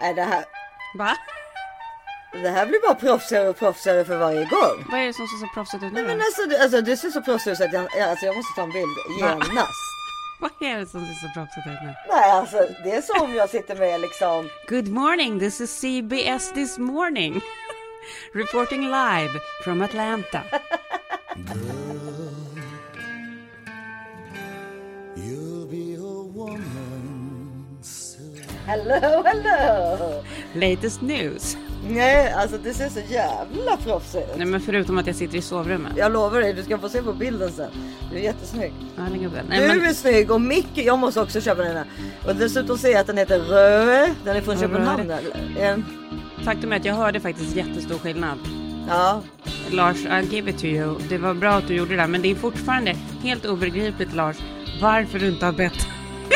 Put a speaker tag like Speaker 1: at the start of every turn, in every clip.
Speaker 1: Nej, det här,
Speaker 2: Va?
Speaker 1: det här blir bara proffsigare och proffsigare för varje gång.
Speaker 2: Vad är det som ser så proffsigt ut nu
Speaker 1: Men
Speaker 2: då?
Speaker 1: alltså, det- alltså det ser så proffsigt ut så att jag, jag- alltså, jag måste ta en bild genast.
Speaker 2: Vad är det som ser så proffsigt ut nu?
Speaker 1: Nej, alltså det är som jag sitter med liksom.
Speaker 2: Good morning, this is CBS this morning. Reporting live from Atlanta.
Speaker 1: Hello, hello!
Speaker 2: Latest news.
Speaker 1: Nej, alltså det ser så jävla proffsigt ut.
Speaker 2: Nej men förutom att jag sitter i sovrummet.
Speaker 1: Jag lovar dig, du ska få se på bilden sen. Du är jättesnygg.
Speaker 2: Ja, den. Nej,
Speaker 1: Du
Speaker 2: men,
Speaker 1: är snygg och Micke, jag måste också köpa den här. Och dessutom ser jag att den heter Röe. Den är från
Speaker 2: Ja,
Speaker 1: Köpenhamn. En-
Speaker 2: faktum är att jag hörde faktiskt jättestor skillnad.
Speaker 1: Ja,
Speaker 2: Lars, I'll give it to you. Det var bra att du gjorde det, men det är fortfarande helt obegripligt Lars, varför du inte har bett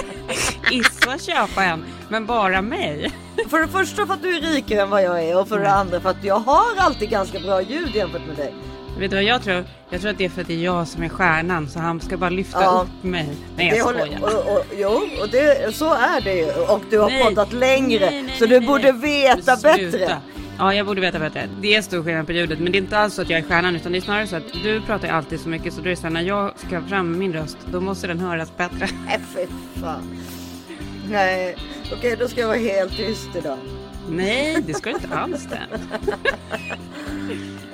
Speaker 2: Issa köpa en, men bara mig.
Speaker 1: för det första för att du är rikare än vad jag är och för det andra för att jag har alltid ganska bra ljud jämfört med dig.
Speaker 2: Vet du vad jag tror? Jag tror att det är för att det är jag som är stjärnan, så han ska bara lyfta
Speaker 1: Ja.
Speaker 2: upp mig. Nej,
Speaker 1: Det
Speaker 2: jag
Speaker 1: håller,
Speaker 2: skojar.
Speaker 1: och, och, jo, och det, så är det ju. Och du har
Speaker 2: Nej.
Speaker 1: poddat längre.
Speaker 2: Nej, nej,
Speaker 1: så du borde veta
Speaker 2: Sluta.
Speaker 1: bättre.
Speaker 2: Ja, jag borde veta bättre. Det är stor skillnad på ljudet, men det är inte alls så att jag är stjärnan, utan det är snarare så att du pratar alltid så mycket, så då är det så här, när jag ska fram med min röst, då måste den höras bättre.
Speaker 1: Nej, fy fan. Nej, okej då ska jag vara helt tyst idag.
Speaker 2: Nej, det ska du inte alls det.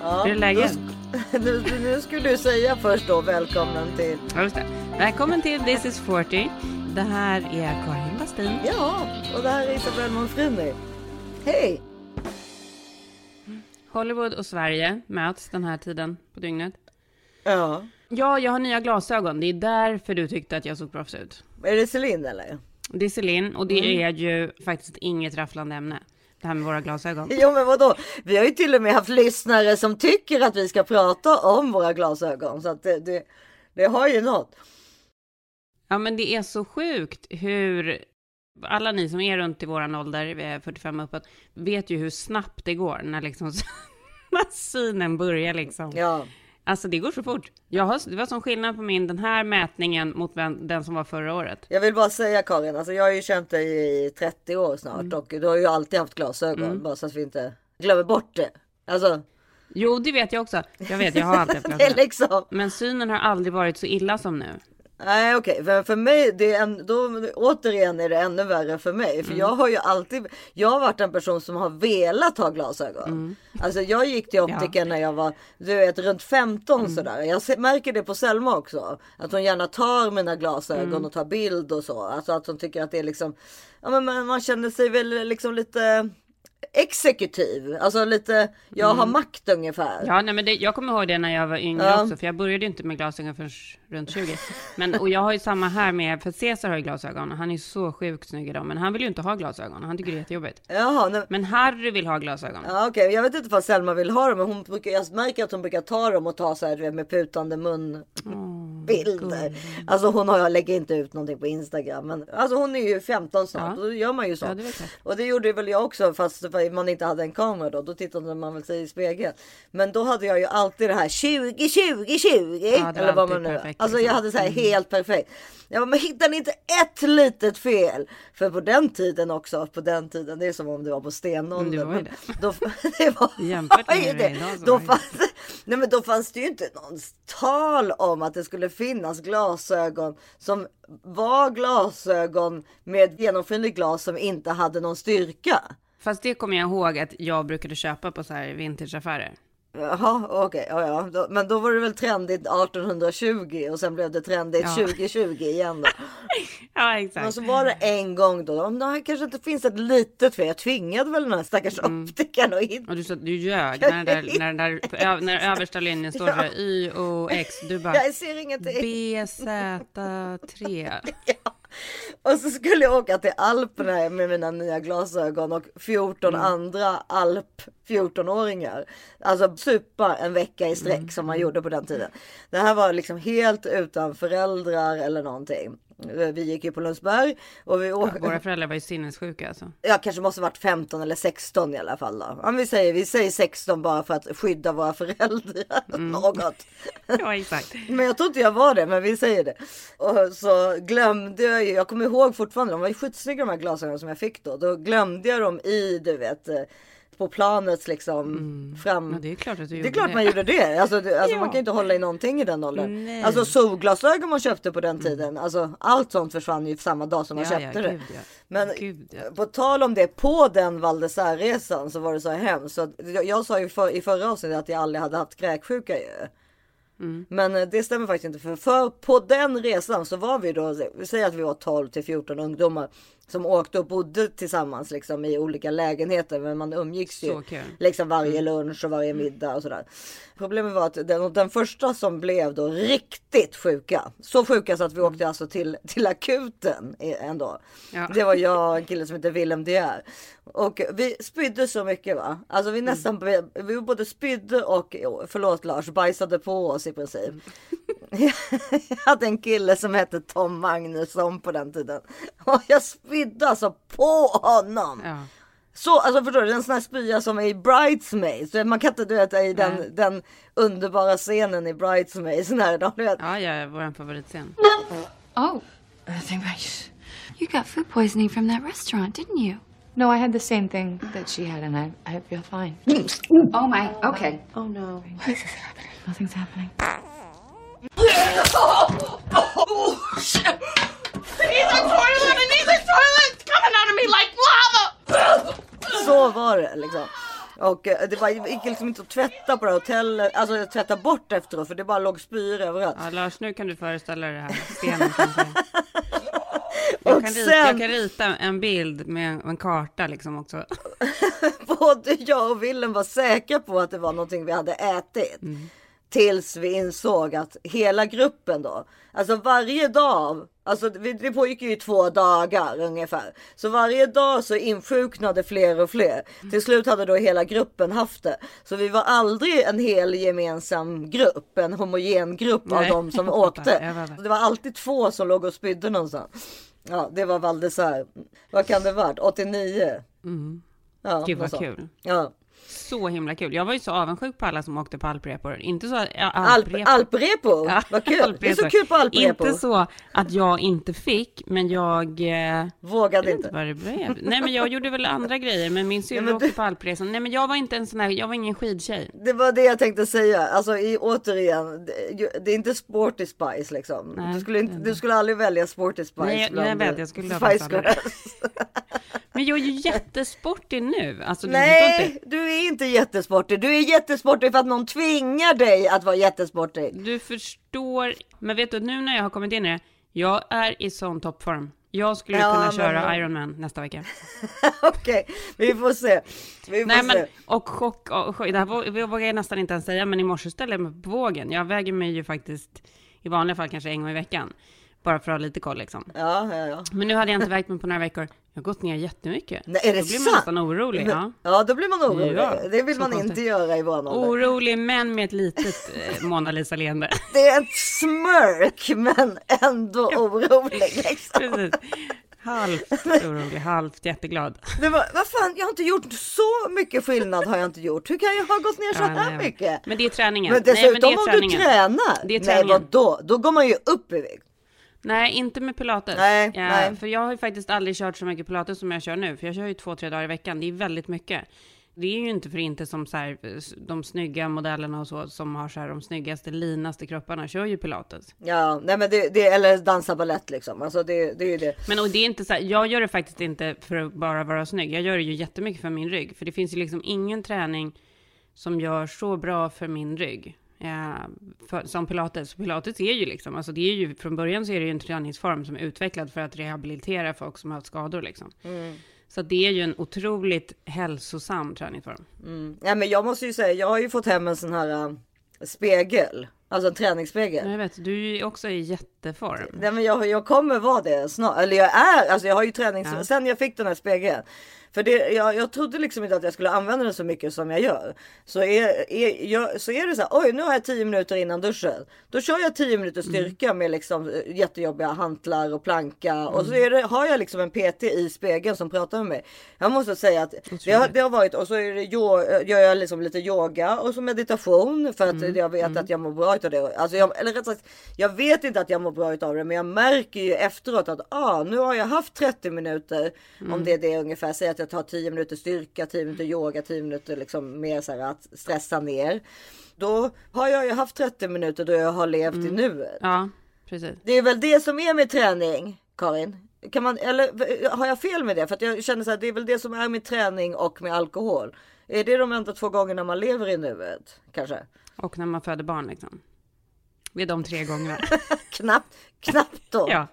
Speaker 1: Ja,
Speaker 2: Hur är läget?
Speaker 1: Nu, nu skulle du säga först då välkommen till.
Speaker 2: Ja, just det. Välkommen till This is 40. Det här är Karin Bastin.
Speaker 1: Ja, och det här är Isabelle Monfrini. Hej!
Speaker 2: Hollywood och Sverige möts den här tiden på dygnet.
Speaker 1: Ja,
Speaker 2: Ja, jag har nya glasögon. Det är därför du tyckte att jag såg proffs ut.
Speaker 1: är det Celine eller?
Speaker 2: Det är Celine och det är ju faktiskt inget rafflande ämne. Det här med våra glasögon.
Speaker 1: Jo men vadå? Vi har ju till och med haft lyssnare som tycker att vi ska prata om våra glasögon. Så att det, det, det har ju något.
Speaker 2: Ja, men det är så sjukt hur alla ni som är runt i våran ålder, eh, 45 uppåt, vet ju hur snabbt det går när liksom när synen börjar liksom.
Speaker 1: Ja.
Speaker 2: Alltså det går så fort. Jag har, det var sån skillnad på min, den här mätningen mot den, den som var förra året.
Speaker 1: Jag vill bara säga Karin, alltså jag har ju känt dig i 30 år snart och du har ju alltid haft glasögon. Bara så att vi inte glömmer bort det. Alltså,
Speaker 2: Jo, det vet jag också. Jag vet, jag har alltid haft glasögon.
Speaker 1: liksom.
Speaker 2: Men synen har aldrig varit så illa som nu.
Speaker 1: Nej okej, för, för mig, det är en, då, återigen är det ännu värre för mig. För jag har ju alltid, jag har varit en person som har velat ha glasögon. Alltså jag gick till optiken när jag var, du vet runt 15 sådär. Jag märker det på Selma också. Att hon gärna tar mina glasögon och tar bild och så. Alltså att hon tycker att det är liksom, ja men man, man känner sig väl liksom lite exekutiv. Alltså lite, jag har makt ungefär.
Speaker 2: Ja, nej, men det, jag kommer ihåg det när jag var yngre
Speaker 1: Ja.
Speaker 2: också, för jag började inte med glasögon förrän runt 20. Men, och jag har ju samma här med, för Cesar har ju glasögon, och han är så sjukt snygg idag, men han vill ju inte ha glasögon, han tycker det är jättejobbigt.
Speaker 1: Jaha, nej,
Speaker 2: Men Harry vill ha glasögon.
Speaker 1: Ja, okej, jag vet inte vad Selma vill ha dem, men hon brukar, jag märker att hon brukar ta dem och ta så här med putande mun bilder. Alltså hon har, jag lägger inte ut någonting på Instagram, men alltså hon är ju 15 snart
Speaker 2: Ja.
Speaker 1: då gör man ju så.
Speaker 2: Ja, det
Speaker 1: och det gjorde väl jag också, fast man inte hade en kamera då. Då tittade man väl sig i spegeln. Men då hade jag ju alltid det här 20, 20, 20.
Speaker 2: Ja,
Speaker 1: eller vad man nu.
Speaker 2: Perfekt,
Speaker 1: alltså jag
Speaker 2: liksom.
Speaker 1: hade så här helt perfekt. Jag bara, men hittar ni inte ett litet fel? För på den tiden också, på den tiden, det är som om det var på stenåldern.
Speaker 2: Det var ju det.
Speaker 1: Då, det var,
Speaker 2: Jämfört med det idag så
Speaker 1: Då fanns, nej men då fanns det ju inte någon tal om att det skulle finnas glasögon som var glasögon med genomskinligt glas som inte hade någon styrka.
Speaker 2: Fast det kommer jag ihåg att jag brukade köpa på så här vintageaffärer.
Speaker 1: Jaha, okej, ja, ja. Då, men då var det väl trendigt 1820 och sen blev det trendigt
Speaker 2: Ja.
Speaker 1: 2020 igen då.
Speaker 2: Ja,
Speaker 1: Men
Speaker 2: exakt.
Speaker 1: så var det en gång då, om det kanske inte finns ett litet fel. Jag tvingade väl den här stackars
Speaker 2: Mm.
Speaker 1: optikern att hitta.
Speaker 2: Och du du ljög när, den där, när, där, ö- när översta linjen står här Y, O, X. Du bara
Speaker 1: Jag ser ingenting.
Speaker 2: B, Z, 3.
Speaker 1: Ja. Och så skulle jag åka till Alperna med mina nya glasögon och 14
Speaker 2: Mm.
Speaker 1: andra alp 14-åringar. Alltså supa en vecka i sträck
Speaker 2: Mm.
Speaker 1: som man gjorde på den tiden. Det här var liksom helt utan föräldrar eller någonting. Eh, Vi gick ju på Lundsberg och vi åkte.
Speaker 2: Våra föräldrar var ju sinnessjuka alltså.
Speaker 1: Jag kanske måste varit 15 eller 16 i alla fall. Då. Ja, vi, säger, vi säger 16 bara för att skydda våra föräldrar.
Speaker 2: Mm.
Speaker 1: Något.
Speaker 2: Ja, exakt.
Speaker 1: Men jag tror inte jag var det, men vi säger det. Och så glömde jag ju, jag kommer ihåg fortfarande, de var ju skitsnygga de här glasögonen som jag fick då. Då glömde jag dem i, du vet, eh, på planets liksom fram.
Speaker 2: Mm. Ja, det är klart att du
Speaker 1: Det är klart
Speaker 2: det.
Speaker 1: man gjorde det. Alltså, det, alltså
Speaker 2: Ja.
Speaker 1: man kan inte hålla i någonting i den åldern.
Speaker 2: Nej. Mm.
Speaker 1: Alltså solglasögon man köpte på den tiden. Alltså allt sånt försvann ju samma dag som man
Speaker 2: Ja,
Speaker 1: köpte det.
Speaker 2: gud.
Speaker 1: Men
Speaker 2: Gud,
Speaker 1: på tal om det, på den Val d'Isère-resan så var det så hemskt. Så jag, jag sa ju för, i förra avsnittet att jag aldrig hade haft kräksjuka ju.
Speaker 2: Mm.
Speaker 1: Men eh, det stämmer faktiskt inte. För, för på den resan så var vi då, vi säger att vi var 12 till 14 ungdomar som åkte och bodde tillsammans liksom i olika lägenheter. Men man umgicks ju liksom varje lunch och varje middag och sådär. Problemet var att den, den första som blev då riktigt sjuka, så sjuka så att vi åkte alltså till, till akuten ändå.
Speaker 2: Ja.
Speaker 1: Det var jag och en kille som heter Willem De Geer. Och vi spydde så mycket va. Alltså vi nästan, vi både spydde och, förlåt Lars, bajsade på oss i princip. Jag hade en kille som hette Tom Magnusson på den tiden. Och jag spydde alltså på honom.
Speaker 2: Ja.
Speaker 1: Så, alltså förstår du, en sån här spya som är i Bridesmaids. Man kan inte du vet i den,
Speaker 2: Nej.
Speaker 1: den underbara scenen i Bridesmaids. När de, du vet,
Speaker 2: ja, ja, vår favoritscen.
Speaker 3: Oh, much. You got food poisoning from that restaurant, didn't you?
Speaker 4: No, I had the same thing that she had, and I, I feel fine.
Speaker 3: Oh my. Okay.
Speaker 4: Oh no. Nothing's happening.
Speaker 1: så var det liksom. Och eh, det var, gick liksom inte att tvätta på det här hotellet, alltså tvätta bort efteråt för det bara låg spyor överallt.
Speaker 2: Ja, Lars, nu kan du föreställa dig det här scenen. Jag kan, rita, jag kan rita en bild med en karta liksom också.
Speaker 1: Både jag och Willem var säkra på att det var någonting vi hade ätit. Tills vi insåg att hela gruppen då, alltså varje dag, alltså det pågick ju i två dagar ungefär. Så varje dag så insjuknade fler och fler. Till slut hade då hela gruppen haft det. Så vi var aldrig en hel gemensam grupp, en homogen grupp av
Speaker 2: Nej,
Speaker 1: de som åkte. Det var alltid två som låg och spydde någonstans. Ja, det var Val d'Isère. Vad kan det varit? 89? Ja,
Speaker 2: Mm. Gud
Speaker 1: något
Speaker 2: vad kul.
Speaker 1: Ja.
Speaker 2: Så himla kul. Jag var ju så avundsjuk på alla som åkte på alprepor. Inte så... Ja,
Speaker 1: Alp,
Speaker 2: alprepor.
Speaker 1: alprepo,
Speaker 2: Ja,
Speaker 1: vad kul! Det är så kul på alprepo.
Speaker 2: Inte så att jag inte fick, men jag... Eh,
Speaker 1: Vågade
Speaker 2: inte
Speaker 1: inte.
Speaker 2: det blev. Nej, men jag gjorde väl andra grejer, men min syrra åkte
Speaker 1: du-
Speaker 2: på alpresan. Nej, men jag var inte en sån här, jag var ingen skidtjej.
Speaker 1: Det var det jag tänkte säga. Alltså i, återigen, det, det är inte Sporty Spice liksom.
Speaker 2: Nej,
Speaker 1: du, skulle inte, du skulle aldrig välja Sporty Spice.
Speaker 2: Nej, jag-
Speaker 1: bland,
Speaker 2: jag vet,
Speaker 1: eh,
Speaker 2: jag skulle ha
Speaker 1: Spice. Girls.
Speaker 2: Men jag är ju jättesportig nu. Alltså.
Speaker 1: Nej, du är inte jättesportig. Du är jättesportig för att någon tvingar dig att vara jättesportig.
Speaker 2: Du förstår. Men vet du, nu när jag har kommit in i det, jag är i sån toppform. Jag skulle
Speaker 1: Ja,
Speaker 2: kunna
Speaker 1: men-
Speaker 2: köra Ironman nästa vecka.
Speaker 1: Okej, vi får se. Vi får
Speaker 2: Nej,
Speaker 1: se.
Speaker 2: men och chock, och chock det här vågar jag nästan inte ens säga, men i morse ställde jag mig på vågen. Jag väger mig ju faktiskt i vanliga fall kanske en gång i veckan. Bara för att ha lite koll liksom.
Speaker 1: Ja, ja, ja.
Speaker 2: Men nu hade jag inte vägt mig på några veckor. Jag har gått ner jättemycket.
Speaker 1: Nej, är det
Speaker 2: Då blir man
Speaker 1: sant?
Speaker 2: nästan orolig. Ja.
Speaker 1: Ja, då blir man orolig.
Speaker 2: Ja,
Speaker 1: det vill man
Speaker 2: konstigt.
Speaker 1: inte göra i vår ålder.
Speaker 2: Orolig men med ett litet eh, Mona Lisa-leende.
Speaker 1: Det är ett smörk, men ändå orolig. Liksom.
Speaker 2: Precis. Halvt orolig, halvt jätteglad.
Speaker 1: Det var, vad fan, jag har inte gjort så mycket skillnad har jag inte gjort. Hur kan jag ha gått ner så
Speaker 2: Ja,
Speaker 1: här
Speaker 2: nej,
Speaker 1: mycket?
Speaker 2: Men det är träningen.
Speaker 1: Men
Speaker 2: Nej,
Speaker 1: dessutom
Speaker 2: men det är
Speaker 1: om du tränar.
Speaker 2: Det är
Speaker 1: nej,
Speaker 2: träningen.
Speaker 1: vadå? Då går man ju upp i vikt.
Speaker 2: Nej, inte med pilates.
Speaker 1: Nej,
Speaker 2: ja,
Speaker 1: nej.
Speaker 2: För jag har ju faktiskt aldrig kört så mycket pilates som jag kör nu. För jag kör ju två, tre dagar i veckan. Det är väldigt mycket. Det är ju inte för inte som så här, de snygga modellerna och så som har så här, de snyggaste, linaste kropparna kör ju pilates.
Speaker 1: Ja, nej men det, det eller dansa ballett liksom. Alltså det, det är ju det.
Speaker 2: Men och det är inte så här, jag gör det faktiskt inte för att bara vara snygg. Jag gör det ju jättemycket för min rygg. För det finns ju liksom ingen träning som gör så bra för min rygg. Eh, för, som pilates. Pilates är ju liksom, alltså det är ju från början så är det ju en träningsform som är utvecklad för att rehabilitera folk som har haft skador liksom. Så att det är ju en otroligt hälsosam träningsform.
Speaker 1: Ja, men jag måste ju säga, jag har ju fått hem en sån här äh, spegel. Alltså en träningsspegel.
Speaker 2: Jag vet, du är ju också i jätteform.
Speaker 1: Nej, men jag, jag kommer vara det snart. Eller jag är, alltså jag har ju tränings...
Speaker 2: Ja.
Speaker 1: Sen jag fick den här spegeln. För det, jag, jag trodde liksom inte att jag skulle använda den så mycket som jag gör. Så är, är, jag, så är det så här, oj nu har jag 10 minuter innan duschen. Då kör jag 10 minuter styrka med liksom eh, jättejobbiga hantlar och planka. Och så är det, har jag liksom en PT i spegeln som pratar med mig. Jag måste säga att det har, det har varit, och så det, yo- gör jag liksom lite yoga och så meditation. För att jag vet att jag mår bra utav det. Alltså jag, eller rätt sagt, jag vet inte att jag mår bra utav det. Men jag märker ju efteråt att ah, nu har jag haft 30 minuter. Om det är det ungefär. Säg att jag tar 10 minuter styrka, 10 minuter yoga, 10 minuter liksom mer så här att stressa ner. Då har jag ju haft 30 minuter då jag har levt i nuet.
Speaker 2: Ja, precis.
Speaker 1: Det är väl det som är med träning, Karin? Kan man, eller har jag fel med det? För att jag känner så här, det är väl det som är med träning och med alkohol. Är det de enda två gångerna man lever i nuet? Kanske?
Speaker 2: Och när man föder barn liksom. Det är de tre gångerna.
Speaker 1: Knappt, knappt då.
Speaker 2: Ja,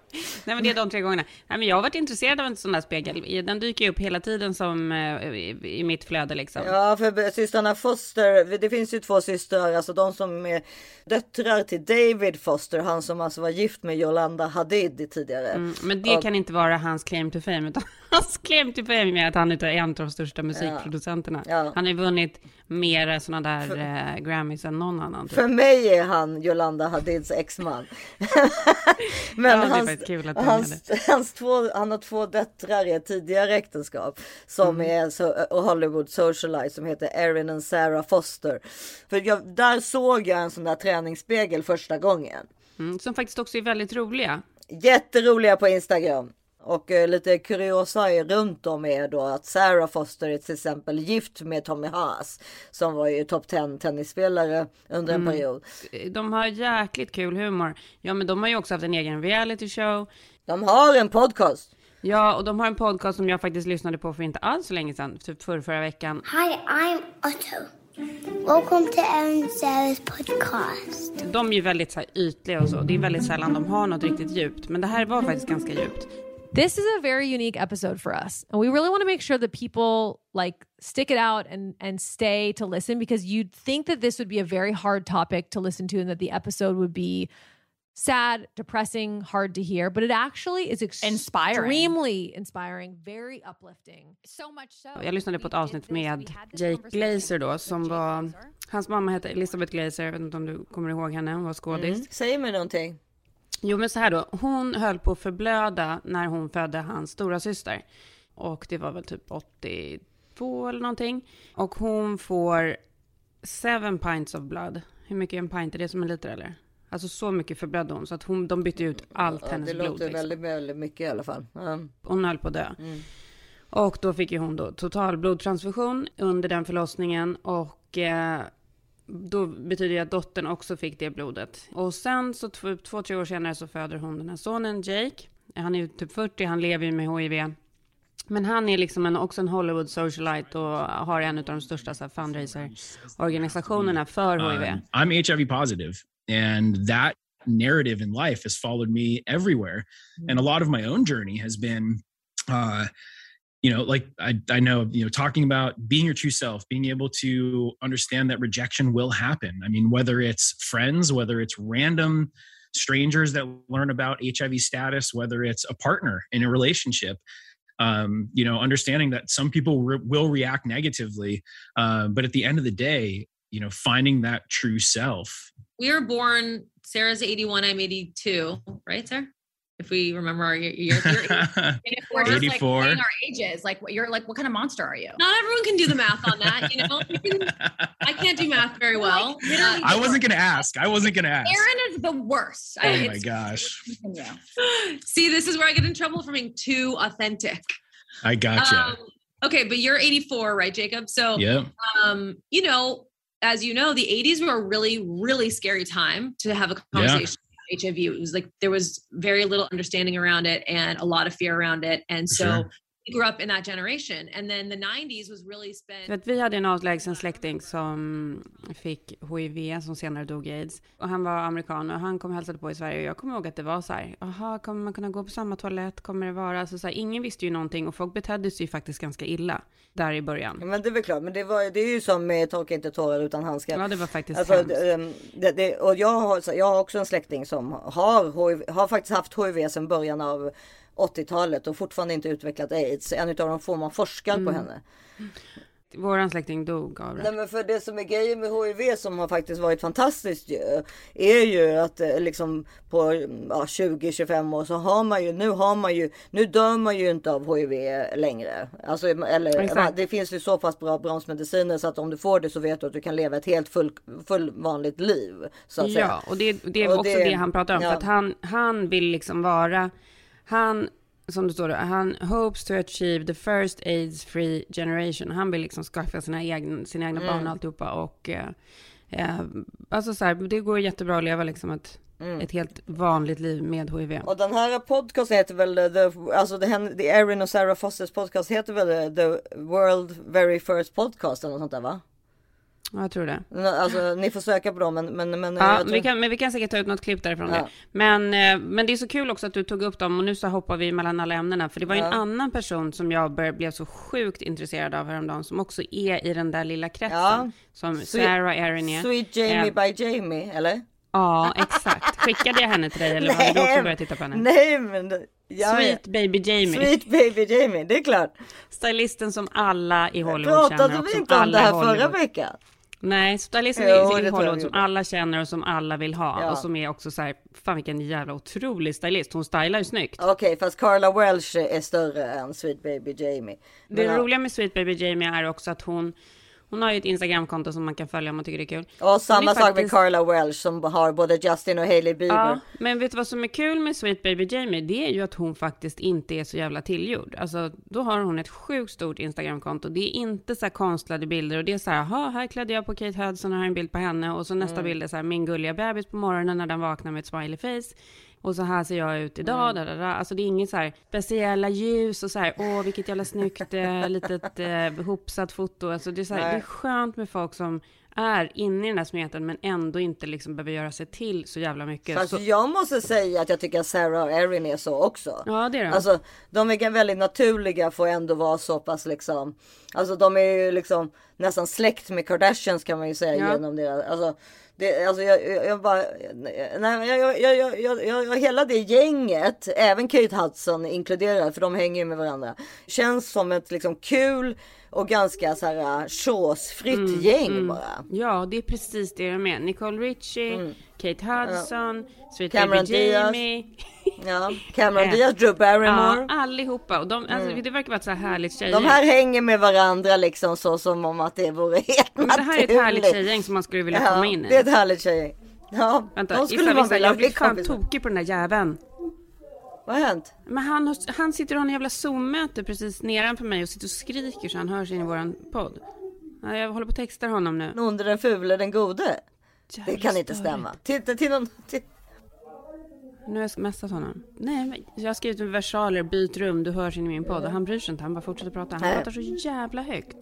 Speaker 2: nej men det är de tre gångerna. Nej, men jag har varit intresserad av en sån där spegel. Den dyker ju upp hela tiden som eh, i, i mitt flöde liksom.
Speaker 1: Ja, för systrarna Foster, det finns ju två systrar, alltså de som är döttrar till David Foster, han som alltså var gift med Yolanda Hadid tidigare.
Speaker 2: Mm, men det kan inte vara hans claim to fame, utan hans claim to fame är att han är en av de största musikproducenterna.
Speaker 1: Ja.
Speaker 2: Han har ju vunnit mer sådana där eh, Grammys än någon annan. Typ.
Speaker 1: För mig är han Yolanda Hadids exman. Men
Speaker 2: Ja,
Speaker 1: hans, hans, hans två, han har två döttrar i ett tidigare äktenskap som
Speaker 2: Mm.
Speaker 1: är och Hollywood socialite som heter Erin och Sarah Foster. För jag, där såg jag en sån där träningsspegel första gången.
Speaker 2: Mm, som faktiskt också är väldigt roliga.
Speaker 1: Jätteroliga på Instagram. Och eh, lite kuriosa är runt om är då att Sarah Foster är till exempel gift med Tommy Haas som var ju topp 10 tennisspelare under en
Speaker 2: Mm.
Speaker 1: period.
Speaker 2: De har jäkligt kul humor. Ja, men de har ju också haft en egen reality show.
Speaker 1: De har en podcast.
Speaker 2: Ja, och de har en podcast som jag faktiskt lyssnade på för inte alls så länge sedan, typ förra, förra veckan.
Speaker 5: Hi, I'm Otto. Welcome to Erin Sarah's podcast.
Speaker 2: De är ju väldigt så här, ytliga och så. Det är väldigt sällan de har något riktigt djupt. Men det här var faktiskt ganska djupt.
Speaker 6: This is a very unique episode for us. And we really want to make sure that people like stick it out and and stay to listen because you'd think that this would be a very hard topic to listen to and that the episode would be sad, depressing, hard to hear, but it actually is
Speaker 7: Inspiring.
Speaker 6: extremely inspiring, very uplifting.
Speaker 7: So much so.
Speaker 2: Jag lyssnade på ett avsnitt med Jake Glazer då, som var... Hans mamma hette Elizabeth Glazer, jag vet inte om du kommer ihåg henne, hon var skådis. Mm.
Speaker 1: Säg mig någonting.
Speaker 2: Jo men så här då, hon höll på att förblöda när hon födde hans stora syster. Och det var väl typ 82 eller någonting. Och hon får seven pints of blood. Hur mycket är en pint? Är det som en liter eller? Alltså så mycket förblödde hon så att hon, de bytte ut allt
Speaker 1: Ja,
Speaker 2: hennes
Speaker 1: det
Speaker 2: blod.
Speaker 1: låter
Speaker 2: Liksom.
Speaker 1: väldigt, väldigt mycket i alla fall. Ja.
Speaker 2: Hon höll på att dö. Och då fick ju hon då total blodtransfusion under den förlossningen och eh, då betyder det att dottern också fick det blodet. Och sen så två, två, tre år senare så föder hon den här sonen Jake. Han är ju typ 40, han lever ju med HIV. Men han är liksom en, också en Hollywood socialite och har en av de största så här, fundraiser-organisationerna för HIV.
Speaker 8: Um, I'm HIV positive, and that narrative in life has followed me everywhere. And a lot of my own journey has been, uh, you know, like I, I know, you know, talking about being your true self, being able to understand that rejection will happen. I mean, whether it's friends, whether it's random strangers that learn about HIV status, whether it's a partner in a relationship. Um, you know, understanding that some people re- will react negatively, uh, but at the end of the day, you know, finding that true self
Speaker 9: we were born sarah's 81 i'm 82 right sarah if we remember our years you're 80.
Speaker 7: And if we're just like
Speaker 8: 84.
Speaker 7: playing our ages, like what you're like, what kind of monster are you?
Speaker 9: not everyone can do the math on that you know can- i can't do math very well Uh,
Speaker 8: I wasn't gonna ask. I wasn't gonna ask.
Speaker 7: Aaron is the worst.
Speaker 8: Oh
Speaker 7: I-
Speaker 8: my gosh.
Speaker 9: See this is where i get in trouble for being too authentic
Speaker 8: I gotcha.
Speaker 9: Um, okay but you're 84 right jacob so
Speaker 8: yep.
Speaker 9: um you know as you know the 80s were a really really scary time to have a conversation about hiv it was like there was very little understanding around it and a lot of fear around it and so
Speaker 8: sure.
Speaker 9: Grew up in that generation and then the 90s was really spent
Speaker 2: För att vi hade en avlägsen släkting som fick HIV, som senare dog i aids. Och han var amerikan och han kom och hälsade på i Sverige. Och jag kommer ihåg att det var så här, jaha, kommer man kunna gå på samma toalett? Kommer det vara? Alltså så här, ingen visste ju någonting och folk betedde sig ju faktiskt ganska illa där i början.
Speaker 1: Men det är väl klart, men det, var, det är ju som med torka inte tårar utan handskar.
Speaker 2: Ja, det var faktiskt
Speaker 1: Alltså,
Speaker 2: hemskt.
Speaker 1: det, ehm, det, det, och jag har, jag har också en släkting som har, HIV, har faktiskt haft HIV sedan början av, 80-talet och fortfarande inte utvecklat aids. En av de få man forskar
Speaker 2: Mm.
Speaker 1: på henne.
Speaker 2: Våran släkting dog av det.
Speaker 1: Nej men för det som är grejen med HIV som har faktiskt varit fantastiskt ju, är ju att eh, liksom på ja, 20-25 år så har man ju, nu har man ju, nu dör man ju inte av HIV längre. Alltså, eller
Speaker 2: Exakt.
Speaker 1: det finns ju så pass bra bromsmediciner så att om du får det så vet du att du kan leva ett helt full, full vanligt liv. Att säga.
Speaker 2: Ja, och det, det är
Speaker 1: Och
Speaker 2: också
Speaker 1: det-
Speaker 2: det, han pratar om.
Speaker 1: ja.
Speaker 2: För att han, han vill liksom vara, han, som det står då, han hopes to achieve the first AIDS free generation. Han vill liksom skaffa sina egna, sina egna
Speaker 1: Mm.
Speaker 2: barn och alltihopa. Och eh, eh, alltså så här, det går jättebra att leva liksom ett,
Speaker 1: Mm.
Speaker 2: ett helt vanligt liv med HIV.
Speaker 1: Och den här podcasten heter väl, the, alltså det, the Erin och Sarah Fosters podcast heter väl The World Very First Podcast eller något sånt där va?
Speaker 2: Ja, jag tror det.
Speaker 1: Alltså ni får söka på dem men, men, men
Speaker 2: Ja,
Speaker 1: tror-
Speaker 2: vi kan, men vi kan säkert ta ut något klipp därifrån.
Speaker 1: Ja.
Speaker 2: Det. Men, eh, men det är så kul också att du tog upp dem och nu så hoppar vi mellan alla ämnena. För det var ju en
Speaker 1: Ja.
Speaker 2: annan person som jag blev så sjukt intresserad av häromdagen som också är i den där lilla kretsen.
Speaker 1: Ja.
Speaker 2: Som
Speaker 1: Sweet-
Speaker 2: Sarah Erin är.
Speaker 1: Sweet Jamie
Speaker 2: Eh,
Speaker 1: by Jamie eller?
Speaker 2: Ja, exakt. Skickade jag henne till dig eller har du också börjat titta på henne?
Speaker 1: Nej men ja,
Speaker 2: Sweet baby Jamie.
Speaker 1: Sweet baby Jamie, det är klart.
Speaker 2: Stylisten som alla i Hollywood
Speaker 1: Pratade
Speaker 2: känner och
Speaker 1: vi inte om det här
Speaker 2: Hollywood.
Speaker 1: förra veckan?
Speaker 2: Nej,
Speaker 1: det
Speaker 2: i
Speaker 1: tror jag
Speaker 2: Hollywood som alla känner och som alla vill ha.
Speaker 1: Ja.
Speaker 2: Och som är också så här, fan vilken jävla otrolig stylist. Hon stylar ju snyggt.
Speaker 1: Okej fast Carla Welch är större än Sweet baby Jamie.
Speaker 2: Det
Speaker 1: Men, ja.
Speaker 2: roliga med Sweet Baby Jamie är också att hon, hon har ju ett Instagramkonto som man kan följa om man tycker det är kul.
Speaker 1: Och samma sak med
Speaker 2: faktiskt-
Speaker 1: Carla Welch som har både Justin och Hailey Bieber.
Speaker 2: Ja, men vet du vad som är kul med Sweet Baby Jamie? Det är ju att hon faktiskt inte är så jävla tillgjord. Alltså, då har hon ett sjukt stort Instagramkonto. Det är inte så här konstlade bilder och det är så här, "Jaha, här klädde jag på Kate Hudson och här är en bild på henne och så nästa
Speaker 1: Mm.
Speaker 2: bild är så här, min gulliga bebis på morgonen när den vaknar med ett smiley face. Och så här ser jag ut idag,
Speaker 1: Mm.
Speaker 2: da, da, da. Alltså det är inget så här speciella ljus och så här, åh vilket jävla snyggt eh, litet eh, hopsat foto. Alltså det är så här, det är skönt med folk som är inne i den här smeten men ändå inte liksom behöver göra sig till så jävla mycket.
Speaker 1: Fast
Speaker 2: Så,
Speaker 1: jag måste säga att jag tycker att Sarah och Erin är så också.
Speaker 2: ja det är det.
Speaker 1: Alltså de är väldigt naturliga att ändå vara så pass liksom. Alltså de är ju liksom nästan släkt med Kardashians kan man ju säga
Speaker 2: Ja.
Speaker 1: genom deras. Alltså, det, alltså jag, jag, jag bara, nej, jag, jag, jag, jag, jag, jag, jag, hela det gänget, även Kate Hudson inkluderad, för de hänger ju med varandra. Känns som ett liksom kul och ganska så här chosefritt gäng bara.
Speaker 2: Mm, Ja, det är precis det de är. Nicole Richie, Kate Hudson, Sweet
Speaker 1: Cameron
Speaker 2: Baby
Speaker 1: Diaz. Ja, Cameron
Speaker 2: Eh,
Speaker 1: Diaz, Drew Barrymore.
Speaker 2: Ja, allihopa. Och de, alltså, Det verkar vara ett så här härligt tjejgäng.
Speaker 1: De här hänger med varandra liksom så som om att det vore helt
Speaker 2: Men det här är ett
Speaker 1: naturligt.
Speaker 2: härligt tjejgäng som man skulle vilja
Speaker 1: Ja,
Speaker 2: komma in i.
Speaker 1: det är ett härligt tjejgäng. Ja,
Speaker 2: Vänta,
Speaker 1: de skulle man
Speaker 2: vissa,
Speaker 1: vilja
Speaker 2: jag
Speaker 1: bli
Speaker 2: blir fan tokig på den där jäveln.
Speaker 1: Vad har hänt?
Speaker 2: Men han, han sitter och har en jävla Zoom-möte precis nedanför mig och sitter och skriker så han hörs in i våran podd. Ja, jag håller på att texta honom nu.
Speaker 1: Onde, den fule, den gode. Det
Speaker 2: Jävla
Speaker 1: kan inte stämma. Titta till någon... Till...
Speaker 2: Nu har jag messat honom. Nej, men jag har skrivit versaler, byt rum, du hörs in i min podd. Och han bryr sig inte, han bara fortsätter prata. Han
Speaker 1: Nej.
Speaker 2: pratar så jävla högt.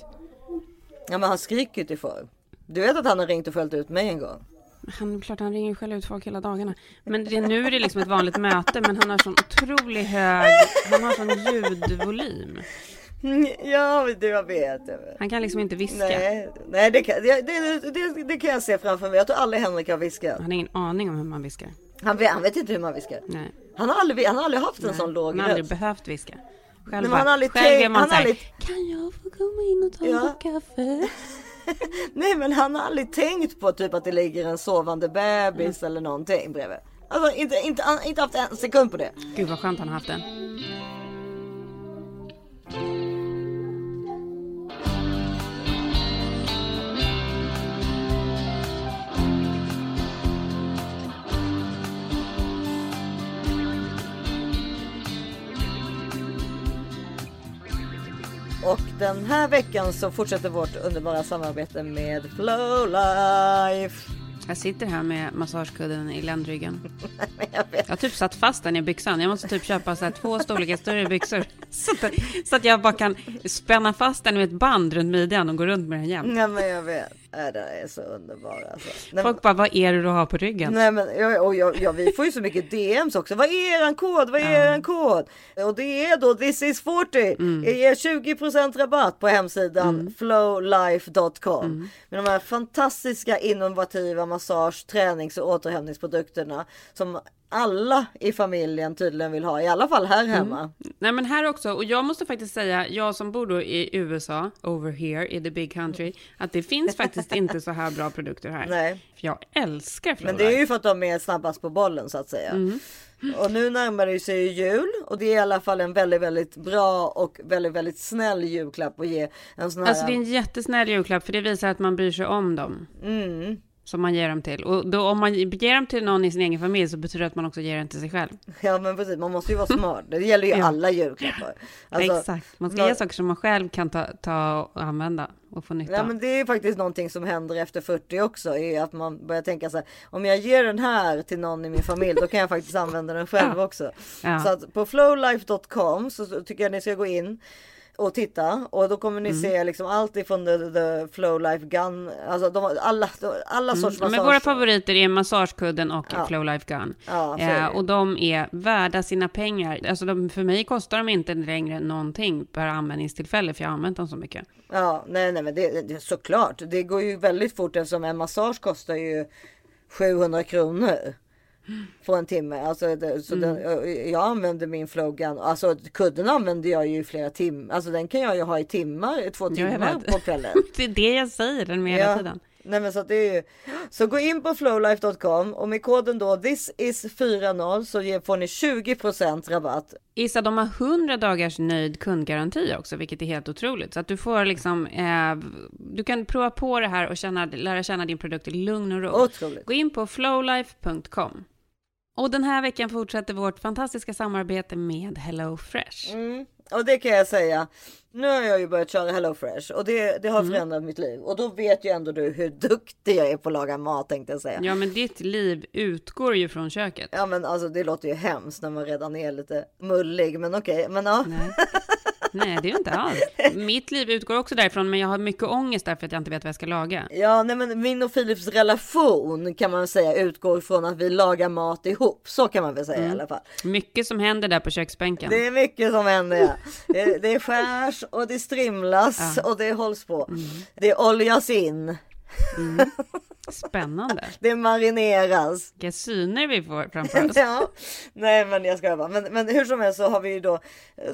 Speaker 1: Ja men han skriker ju till folk. Du vet att han har ringt och följt ut mig en gång?
Speaker 2: Han, klart han ringer själv ut folk hela dagarna. Men det, nu är det liksom ett vanligt möte, men han har sån otrolig hög, han har sån ljudvolym.
Speaker 1: Ja, men det jag vet. Jag vet.
Speaker 2: Han kan liksom inte viska.
Speaker 1: Nej, nej det, kan, det, det, det, det kan jag se framför mig. Jag tror aldrig Henrik har viskat.
Speaker 2: Han har ingen aning om hur man viskar.
Speaker 1: Han vet, han vet inte hur man viskar.
Speaker 2: Nej.
Speaker 1: Han har aldrig, han har aldrig haft en sån låg
Speaker 2: Han har aldrig
Speaker 1: röst.
Speaker 2: behövt viska. Själv,
Speaker 1: men han aldrig
Speaker 2: själv
Speaker 1: tänkt-
Speaker 2: är man
Speaker 1: han
Speaker 2: så här,
Speaker 1: har aldrig-
Speaker 2: kan jag få komma in och ta en
Speaker 1: Ja.
Speaker 2: kopp kaffe?
Speaker 1: Nej men han har aldrig tänkt på typ att det ligger en sovande bebis eller någonting bredvid. Alltså inte, inte, inte haft en sekund på det.
Speaker 2: Gud vad skönt han har haft den.
Speaker 1: Och den här veckan så fortsätter vårt underbara samarbete med Flowlife.
Speaker 2: Jag sitter här med massagekudden i ländryggen.
Speaker 1: Jag.
Speaker 2: Jag har typ satt fast den i byxan. Jag måste typ köpa så två storlekar större byxor. Så att, så att jag bara kan spänna fast den med ett band runt midjan och gå runt med den jämt.
Speaker 1: Nej men jag vet. Äh, det är så underbart alltså. Nej,
Speaker 2: Folk bara, vad är det du har på ryggen?
Speaker 1: Nej men ja, och jag, ja, vi får ju så mycket DMs också. Vad är eran kod? Vad är eran kod? Och det är då this is 40.
Speaker 2: Mm.
Speaker 1: Jag ger 20% rabatt på hemsidan flowlife.com. Med de här fantastiska innovativa massage, tränings och återhämtningsprodukterna som alla i familjen tydligen vill ha, i alla fall här hemma.
Speaker 2: Nej men här också, och jag måste faktiskt säga, jag som bor då i USA, over here i the big country, att det finns faktiskt inte så här bra produkter här.
Speaker 1: Nej.
Speaker 2: För jag älskar
Speaker 1: Men det är ju för att de är snabbast på bollen så att säga.
Speaker 2: Mm.
Speaker 1: Och nu närmar det sig ju jul och det är i alla fall en väldigt, väldigt bra och väldigt, väldigt snäll julklapp att ge en sån här.
Speaker 2: Alltså det är en jättesnäll julklapp, för det visar att man bryr sig om dem.
Speaker 1: Mm.
Speaker 2: Som man ger dem till. Och då om man ger dem till någon i sin egen familj så betyder det att man också ger den till sig själv.
Speaker 1: Ja men precis, man måste ju vara smart. Det gäller ju
Speaker 2: Ja.
Speaker 1: alla julklappar. Alltså,
Speaker 2: Exakt, man ska ge saker som man själv kan ta, ta och använda och få nytta
Speaker 1: Ja
Speaker 2: av.
Speaker 1: men det är faktiskt någonting som händer efter 40 också. Är att man börjar tänka så här. Om jag ger den här till någon i min familj då kan jag faktiskt använda den själv
Speaker 2: Ja.
Speaker 1: också.
Speaker 2: Ja.
Speaker 1: Så att på flowlife.com så tycker jag ni ska gå in och titta och då kommer ni
Speaker 2: Mm.
Speaker 1: se liksom allt ifrån the, the flowlife gun, alltså de, alla, alla sorts
Speaker 2: Mm. Men
Speaker 1: massage.
Speaker 2: våra favoriter är massagekudden och
Speaker 1: Ja.
Speaker 2: Flow Life Gun.
Speaker 1: Ja,
Speaker 2: eh, och de är värda sina pengar. Alltså de, för mig kostar de inte längre någonting per användningstillfälle, för jag har använt dem så mycket.
Speaker 1: Ja, nej, nej, men det, det såklart. Det går ju väldigt fort eftersom en massage kostar ju 700 kronor. På en timme. Alltså, det, så
Speaker 2: Mm.
Speaker 1: den, jag använder min flowgun. Alltså kudden använder jag ju i flera timmar. Alltså den kan jag ju ha i timmar, två timmar på kvällen.
Speaker 2: Det är det jag säger den med hela tiden.
Speaker 1: Nej men så det är ju, så gå in på flowlife.com och med koden då this is 40 så får ni 20% rabatt.
Speaker 2: Issa, de har 100 dagars nöjd kundgaranti också, vilket är helt otroligt. Så att du får liksom, eh, du kan prova på det här och känna, lära känna din produkt i lugn och ro.
Speaker 1: Otroligt.
Speaker 2: Gå in på flowlife.com. Och den här veckan fortsätter vårt fantastiska samarbete med HelloFresh.
Speaker 1: Mm. Och det kan jag säga. Nu har jag ju börjat köra HelloFresh och det, det har
Speaker 2: Mm.
Speaker 1: förändrat mitt liv. Och då vet ju ändå du hur duktig jag är på att laga mat tänkte jag säga.
Speaker 2: Ja, men ditt liv utgår ju från köket.
Speaker 1: Ja men alltså det låter ju hemskt när man redan är lite mullig. Men okej, men ja.
Speaker 2: Nej. Det är inte alls. Mitt liv utgår också därifrån, men jag har mycket ångest därför att jag inte vet vad jag ska laga.
Speaker 1: Ja, nej men min och Philips relation kan man säga utgår från att vi lagar mat ihop. Så kan man väl säga i
Speaker 2: Mm.
Speaker 1: alla fall.
Speaker 2: Mycket som händer där på köksbänken.
Speaker 1: Det är mycket som händer. Ja. Det, det skärs och det strimlas och det hålls på.
Speaker 2: Mm.
Speaker 1: Det oljas in.
Speaker 2: Spännande.
Speaker 1: Det marineras.
Speaker 2: Vilka syner vi får framför oss.
Speaker 1: Ja, nej men jag ska bara. Men, men hur som helst så har vi ju då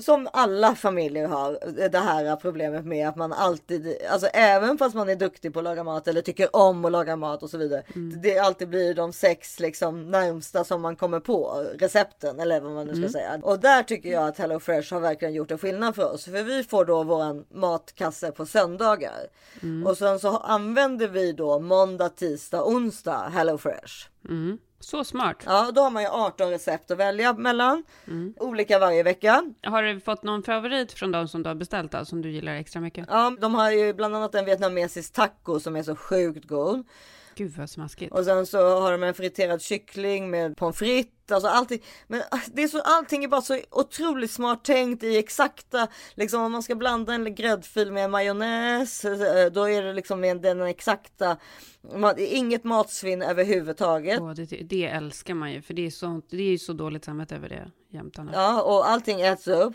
Speaker 1: som alla familjer har det här problemet med att man alltid, alltså även fast man är duktig på att laga mat eller tycker om att laga mat och så vidare. Det alltid blir de sex liksom närmsta som man kommer på recepten eller vad man nu ska
Speaker 2: Mm.
Speaker 1: säga. Och där tycker jag att HelloFresh har verkligen gjort en skillnad för oss. För vi får då våran matkasse på söndagar.
Speaker 2: Mm.
Speaker 1: Och sen så använder vi då måndag, tisdag, onsdag HelloFresh.
Speaker 2: Mm. Så smart.
Speaker 1: Ja, då har man ju 18 recept att välja mellan.
Speaker 2: Mm.
Speaker 1: Olika varje vecka.
Speaker 2: Har du fått någon favorit från de som du har beställt då, som du gillar extra mycket?
Speaker 1: Ja, de har ju bland annat en vietnamesisk taco som är så sjukt god.
Speaker 2: Gud vad smaskigt.
Speaker 1: Och sen så har de en friterad kyckling med pommes frites. Alltså allting. Men ah, det är så, allting är bara så otroligt smart tänkt i exakta, liksom om man ska blanda en gräddfil med majonnäs, eh, då är det liksom med den exakta, inget matsvinn överhuvudtaget.
Speaker 2: Åh, det, det älskar man ju, för det är, så, det är ju så dåligt samvete över det jämt annars.
Speaker 1: Ja, och allting äts upp.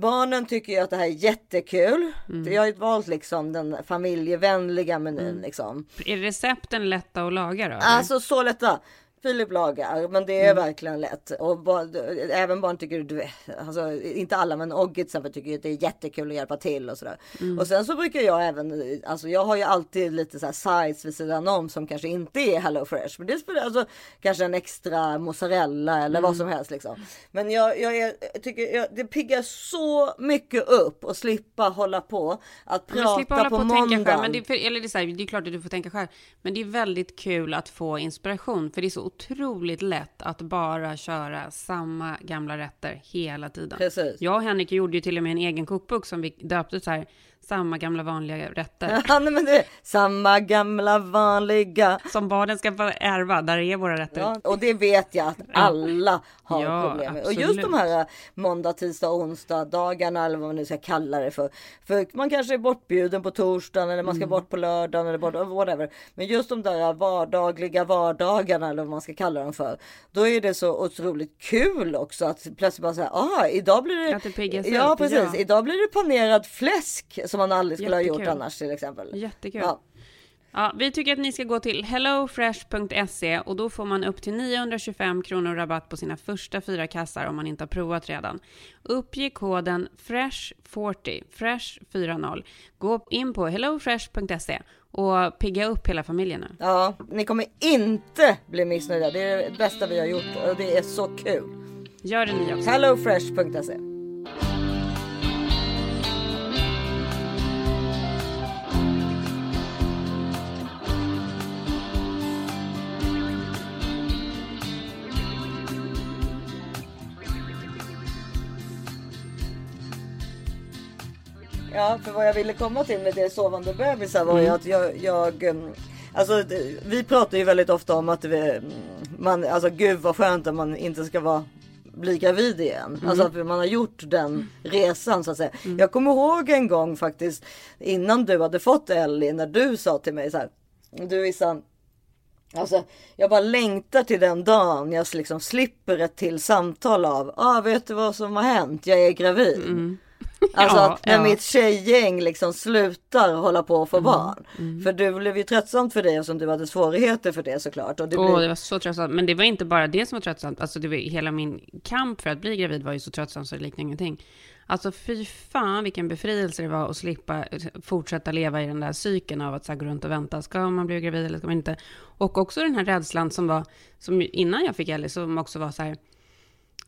Speaker 1: Barnen tycker ju att det här är jättekul.
Speaker 2: Mm.
Speaker 1: Jag har ju valt liksom den familjevänliga menyn liksom.
Speaker 2: Är recepten lätta att laga då? eller?
Speaker 1: Alltså så lätta. Filip lagar, men det är
Speaker 2: Mm.
Speaker 1: verkligen lätt. Och barn, även barn tycker, du alltså, inte alla, men Ogge till exempel tycker att det är jättekul att hjälpa till och sådär.
Speaker 2: Mm.
Speaker 1: Och sen så brukar jag även, alltså jag har ju alltid lite så här sides vid sidan om som kanske inte är Hello Fresh. Men det spelar alltså kanske en extra mozzarella eller
Speaker 2: Mm.
Speaker 1: vad som helst liksom. Men jag, jag, är, jag tycker jag, det piggar så mycket upp och slippa hålla på att
Speaker 2: Men slippa
Speaker 1: prata
Speaker 2: hålla
Speaker 1: på,
Speaker 2: på och tänka själv.
Speaker 1: måndagen.
Speaker 2: Men det, är för, eller det, är så här, det är klart att du får tänka själv. Men det är väldigt kul att få inspiration. För det är så otroligt lätt att bara köra samma gamla rätter hela tiden.
Speaker 1: Precis.
Speaker 2: Jag och Henrik gjorde ju till och med en egen kokbok som vi döpte så här. Samma gamla vanliga rätter.
Speaker 1: Ja, nej, men det samma gamla vanliga.
Speaker 2: Som barnen ska få ärva. Där är våra rätter.
Speaker 1: Ja, och det vet jag att alla har
Speaker 2: Ja,
Speaker 1: problem med. Och just de här eh, måndag, tisdag, onsdag dagarna eller vad man nu ska kalla det för. För man kanske är bortbjuden på torsdagen eller man ska
Speaker 2: Mm.
Speaker 1: bort på lördagen eller bort, whatever. Men just de där vardagliga vardagarna eller vad man ska kalla dem för. Då är det så otroligt kul också att plötsligt bara säga, ah, idag blir det.
Speaker 2: Att det piggas
Speaker 1: ja,
Speaker 2: upp,
Speaker 1: precis.
Speaker 2: ja.
Speaker 1: Idag blir det panerad fläsk som man aldrig skulle ha gjort
Speaker 2: Jättekul.
Speaker 1: annars till exempel.
Speaker 2: Jättekul.
Speaker 1: Ja.
Speaker 2: Ja, vi tycker att ni ska gå till hellofresh.se och då får man upp till 925 kronor rabatt på sina första fyra kassar om man inte har provat redan. Uppge koden FRESH40, FRESH40. Gå in på hellofresh.se och pigga upp hela familjen nu.
Speaker 1: Ja, ni kommer inte bli missnöjda. Det är det bästa vi har gjort och det är så kul.
Speaker 2: Gör det ni också.
Speaker 1: Hellofresh.se Ja, för vad jag ville komma till med det sovande bebisar var ju
Speaker 2: Mm.
Speaker 1: att jag, jag um, Alltså vi pratar ju väldigt ofta om att vi, mm, man, alltså gud vad skönt att man inte ska vara bli gravid igen.
Speaker 2: Mm.
Speaker 1: Alltså att man har gjort den resan så att säga. Jag kommer ihåg en gång faktiskt innan du hade fått Ellie när du sa till mig så här. Du Issa, Alltså, jag bara längtar till den dagen jag liksom slipper ett till samtal av. Ah, vet du vad som har hänt? Jag är gravid. Alltså
Speaker 2: Mm. Ja,
Speaker 1: att när
Speaker 2: ja.
Speaker 1: mitt tjejgäng liksom slutar hålla på att få
Speaker 2: Mm,
Speaker 1: barn. För du blev ju tröttsamt för dig eftersom du hade svårigheter för det såklart. Och det
Speaker 2: Åh,
Speaker 1: blir...
Speaker 2: det var så tröttsamt. Men det var inte bara det som var tröttsamt. Alltså, det var, hela min kamp för att bli gravid var ju så tröttsamt så det liknar ingenting. Alltså fy fan vilken befrielse det var att slippa fortsätta leva i den där cykeln av att så här, gå runt och vänta. Ska man bli gravid eller ska man inte? Och också den här rädslan som var, som innan jag fick Ellie, som också var så här,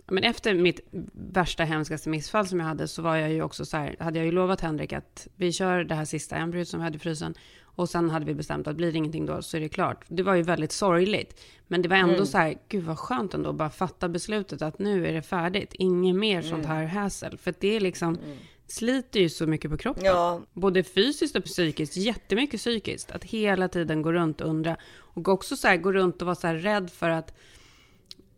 Speaker 2: men efter mitt värsta hemskaste missfall som jag hade så var jag ju också så här, hade jag ju lovat Henrik att vi kör det här sista embryot som vi hade i frysen och sen hade vi bestämt att blir det ingenting då så är det klart. Det var ju väldigt sorgligt, men det var ändå
Speaker 1: Mm.
Speaker 2: så här, gud vad skönt ändå att bara fatta beslutet att nu är det färdigt, inget mer sånt
Speaker 1: Mm.
Speaker 2: här häsel, för det är liksom sliter ju så mycket på kroppen.
Speaker 1: Ja.
Speaker 2: Både fysiskt och psykiskt, jättemycket psykiskt. Att hela tiden gå runt och undra. Och också så här, gå runt och vara så här rädd för att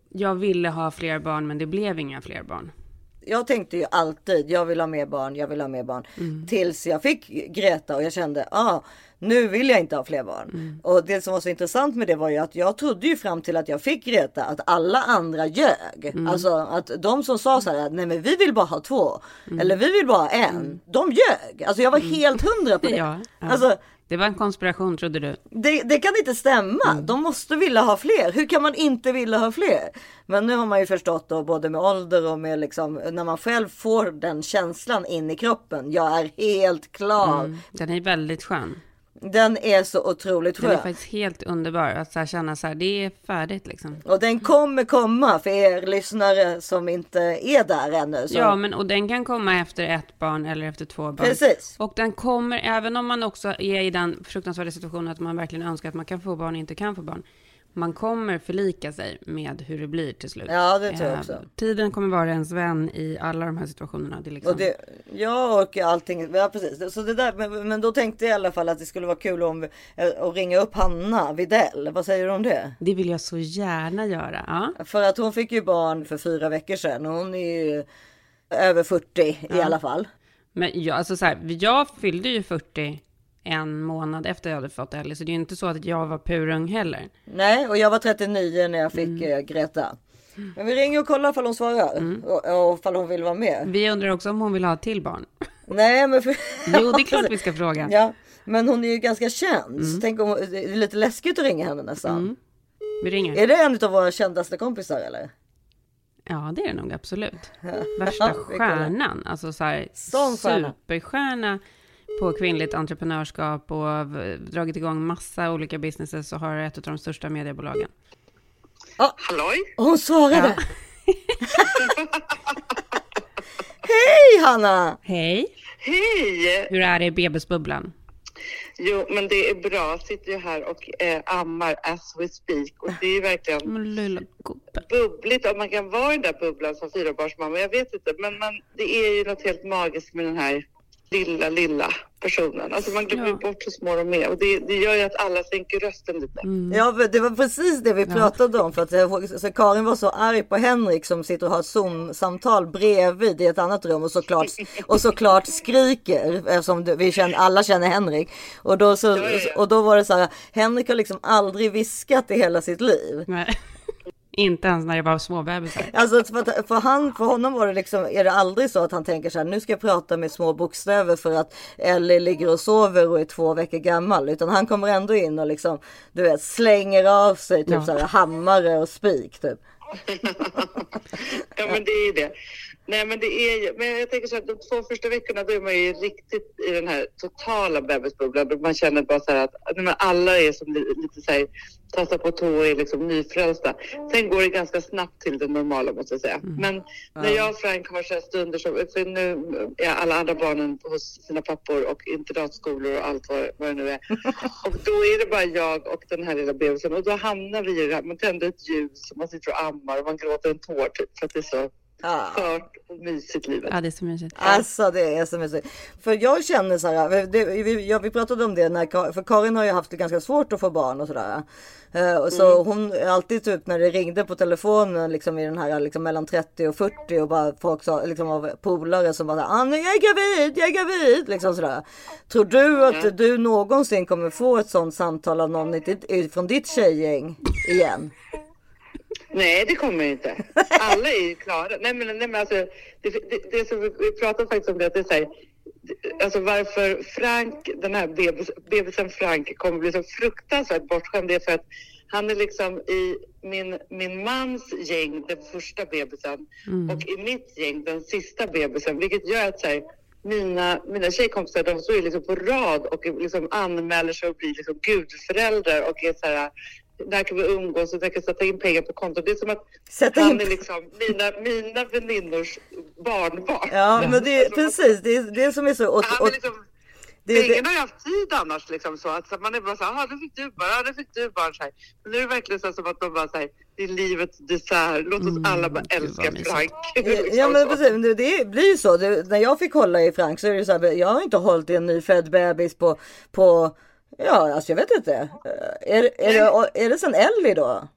Speaker 2: jag ville ha fler barn men det blev inga fler barn.
Speaker 1: Jag tänkte ju alltid, jag vill ha mer barn, jag vill ha mer barn.
Speaker 2: Mm.
Speaker 1: Tills jag fick Greta och jag kände, ah, nu vill jag inte ha fler barn.
Speaker 2: Mm.
Speaker 1: Och det som var så intressant med det var ju att jag trodde ju fram till att jag fick Greta att alla andra ljög.
Speaker 2: Mm.
Speaker 1: Alltså att de som sa så här, nej men vi vill bara ha två.
Speaker 2: Mm.
Speaker 1: Eller vi vill bara ha en. De ljög. Alltså jag var helt hundra på det.
Speaker 2: Ja, ja.
Speaker 1: Alltså,
Speaker 2: det var en konspiration trodde du.
Speaker 1: det, det kan inte stämma.
Speaker 2: Mm.
Speaker 1: De måste vilja ha fler. Hur kan man inte vilja ha fler? Men nu har man ju förstått då både med ålder och med liksom när man själv får den känslan in i kroppen. Jag är helt klar.
Speaker 2: Mm. Den är väldigt skön.
Speaker 1: Den är så otroligt
Speaker 2: Den är
Speaker 1: skön.
Speaker 2: faktiskt helt underbar. Att så känna så här, det är färdigt liksom.
Speaker 1: Och den kommer komma för er lyssnare som inte är där ännu. Så.
Speaker 2: Ja, men och den kan komma efter ett barn eller efter två barn.
Speaker 1: Precis.
Speaker 2: Och den kommer, även om man också är i den fruktansvärda situationen att man verkligen önskar att man kan få barn och inte kan få barn. Man kommer förlika sig med hur det blir till slut.
Speaker 1: Ja, det tror jag
Speaker 2: Eh,
Speaker 1: också.
Speaker 2: Tiden kommer vara ens vän i alla de här situationerna. Det liksom...
Speaker 1: Och det, ja och allting, ja precis. Så det där, men, men då tänkte jag i alla fall att det skulle vara kul om eh, att ringa upp Hanna Videll. Vad säger du om det?
Speaker 2: Det vill jag så gärna göra. Ja.
Speaker 1: För att hon fick ju barn för fyra veckor sedan och hon är ju över 40 i
Speaker 2: Ja.
Speaker 1: alla fall.
Speaker 2: Men jag, alltså så här, jag fyllde ju 40 en månad efter jag hade fått Ellie, så det är ju inte så att jag var purung heller.
Speaker 1: Nej, och jag var 39 när jag fick
Speaker 2: Mm.
Speaker 1: eh, Greta. Men vi ringer och kollar ifall hon svarar och, och ifall hon vill vara med.
Speaker 2: Vi undrar också om hon vill ha ett till barn.
Speaker 1: Nej, men för...
Speaker 2: Jo, det är klart vi ska fråga.
Speaker 1: Ja, men hon är ju ganska känd.
Speaker 2: Mm.
Speaker 1: Så tänk om det är lite läskigt att ringa henne nästan.
Speaker 2: Vi ringer.
Speaker 1: Är det en av våra kändaste kompisar eller?
Speaker 2: Ja, det är det nog absolut. Värsta stjärnan, alltså så här
Speaker 1: Sån stjärna.
Speaker 2: superstjärna på kvinnligt entreprenörskap och har dragit igång massa olika businesses och har ett av de största mediebolagen.
Speaker 10: Halloj?
Speaker 1: Hon svarade! Hej Hanna!
Speaker 2: Hej!
Speaker 10: Hej!
Speaker 2: Hur är det i bebisbubblan?
Speaker 10: Jo, men det är bra. Jag sitter ju här och eh, ammar as we speak. Och det är ju verkligen bubbligt om man kan vara i den där bubblan som fyrabarnsmamma. Jag vet inte, men man, det är ju något helt magiskt med den här lilla, lilla personen. Alltså man glömmer ju bort hur små de är och det, det gör ju att alla sänker rösten lite.
Speaker 1: Ja, men det var precis det vi pratade om. För att eh, så Karin var så arg på Henrik som sitter och har ett Zoom-samtal bredvid i ett annat rum och såklart, och såklart skriker eftersom vi känner, alla känner Henrik. Och då, så, och då var det så här, Henrik har liksom aldrig viskat i hela sitt liv.
Speaker 2: Nej. Inte ens när det var små bebisar.
Speaker 1: Alltså för, att- för, han, för honom var det liksom, är det aldrig så att han tänker så här, nu ska jag prata med små bokstäver för att Ellie ligger och sover och är två veckor gammal. Utan han kommer ändå in och liksom, du vet, slänger av sig typ
Speaker 10: Ja.
Speaker 1: så här hammare och spik typ.
Speaker 10: Ja, men det är ju det. Nej, men det är ju, men jag tänker så att de två första veckorna då är man ju riktigt i den här totala bebisbubblan. Man känner bara så här att men alla är som li- lite så här, tassar på tå och är liksom nyfrälsta. Sen går det ganska snabbt till det normala måste jag säga. Men när jag och Frank har så här stunder som, för nu är alla andra barnen hos sina pappor och internatskolor och allt vad, vad det nu är. Och då är det bara jag och den här lilla bebisen och då hamnar vi i det här, man tänder ett ljus och man sitter och ammar och man gråter en tår typ för att det är så skört och mysigt livet.
Speaker 2: Ja, det är så mysigt.
Speaker 1: Alltså det är så mysigt. För jag känner så här, det, vi, ja, vi pratade om det när, för Karin har ju haft det ganska svårt att få barn och sådär. Eh, och så hon är alltid typ när det ringde på telefonen liksom i den här liksom mellan 30 och 40 och bara folk sa liksom av polare som bara ah, jag är gravid, jag är gravid liksom sådär. Tror du att du någonsin kommer få ett sånt samtal av någon från ditt tjejgäng igen?
Speaker 10: Nej, det kommer inte. Alla är ju klara. Nej, men, nej, men alltså, det, det, det som vi, pratade faktiskt om det, att det är så här, alltså varför Frank, den här bebis, bebisen Frank kommer bli så fruktansvärt bortskämd, det är för att han är liksom i min, min mans gäng den första bebisen
Speaker 11: Mm.
Speaker 10: och i mitt gäng den sista bebisen, vilket gör att så här, mina, mina tjejkompisar de står ju liksom på rad och liksom anmäler sig och blir liksom gudföräldrar och är så här där kan vi umgås och där kan sätta in pengar på kontot. Det är som att
Speaker 1: Sätta
Speaker 10: han
Speaker 1: in-
Speaker 10: är liksom mina, mina väninnors barnbarn.
Speaker 1: Ja, men det är precis det, är, det som är så. Och,
Speaker 10: Han
Speaker 1: och,
Speaker 10: är liksom,
Speaker 1: det- det-
Speaker 10: ingen har ju haft tid annars liksom så att så man är bara så här, "Ah, nu fick du barn, nu fick du barn så här. Men nu är det verkligen så som att de bara säger, det är livets dessert, låt oss alla bara älska Frank.
Speaker 1: Ja men precis, det, det blir ju så. Det, när jag fick hålla i Frank så är det så här, jag har inte hållit i en nyfödd bebis på, på ja alltså jag vet inte. Eh, Är, är, det, är det sen Ellie då?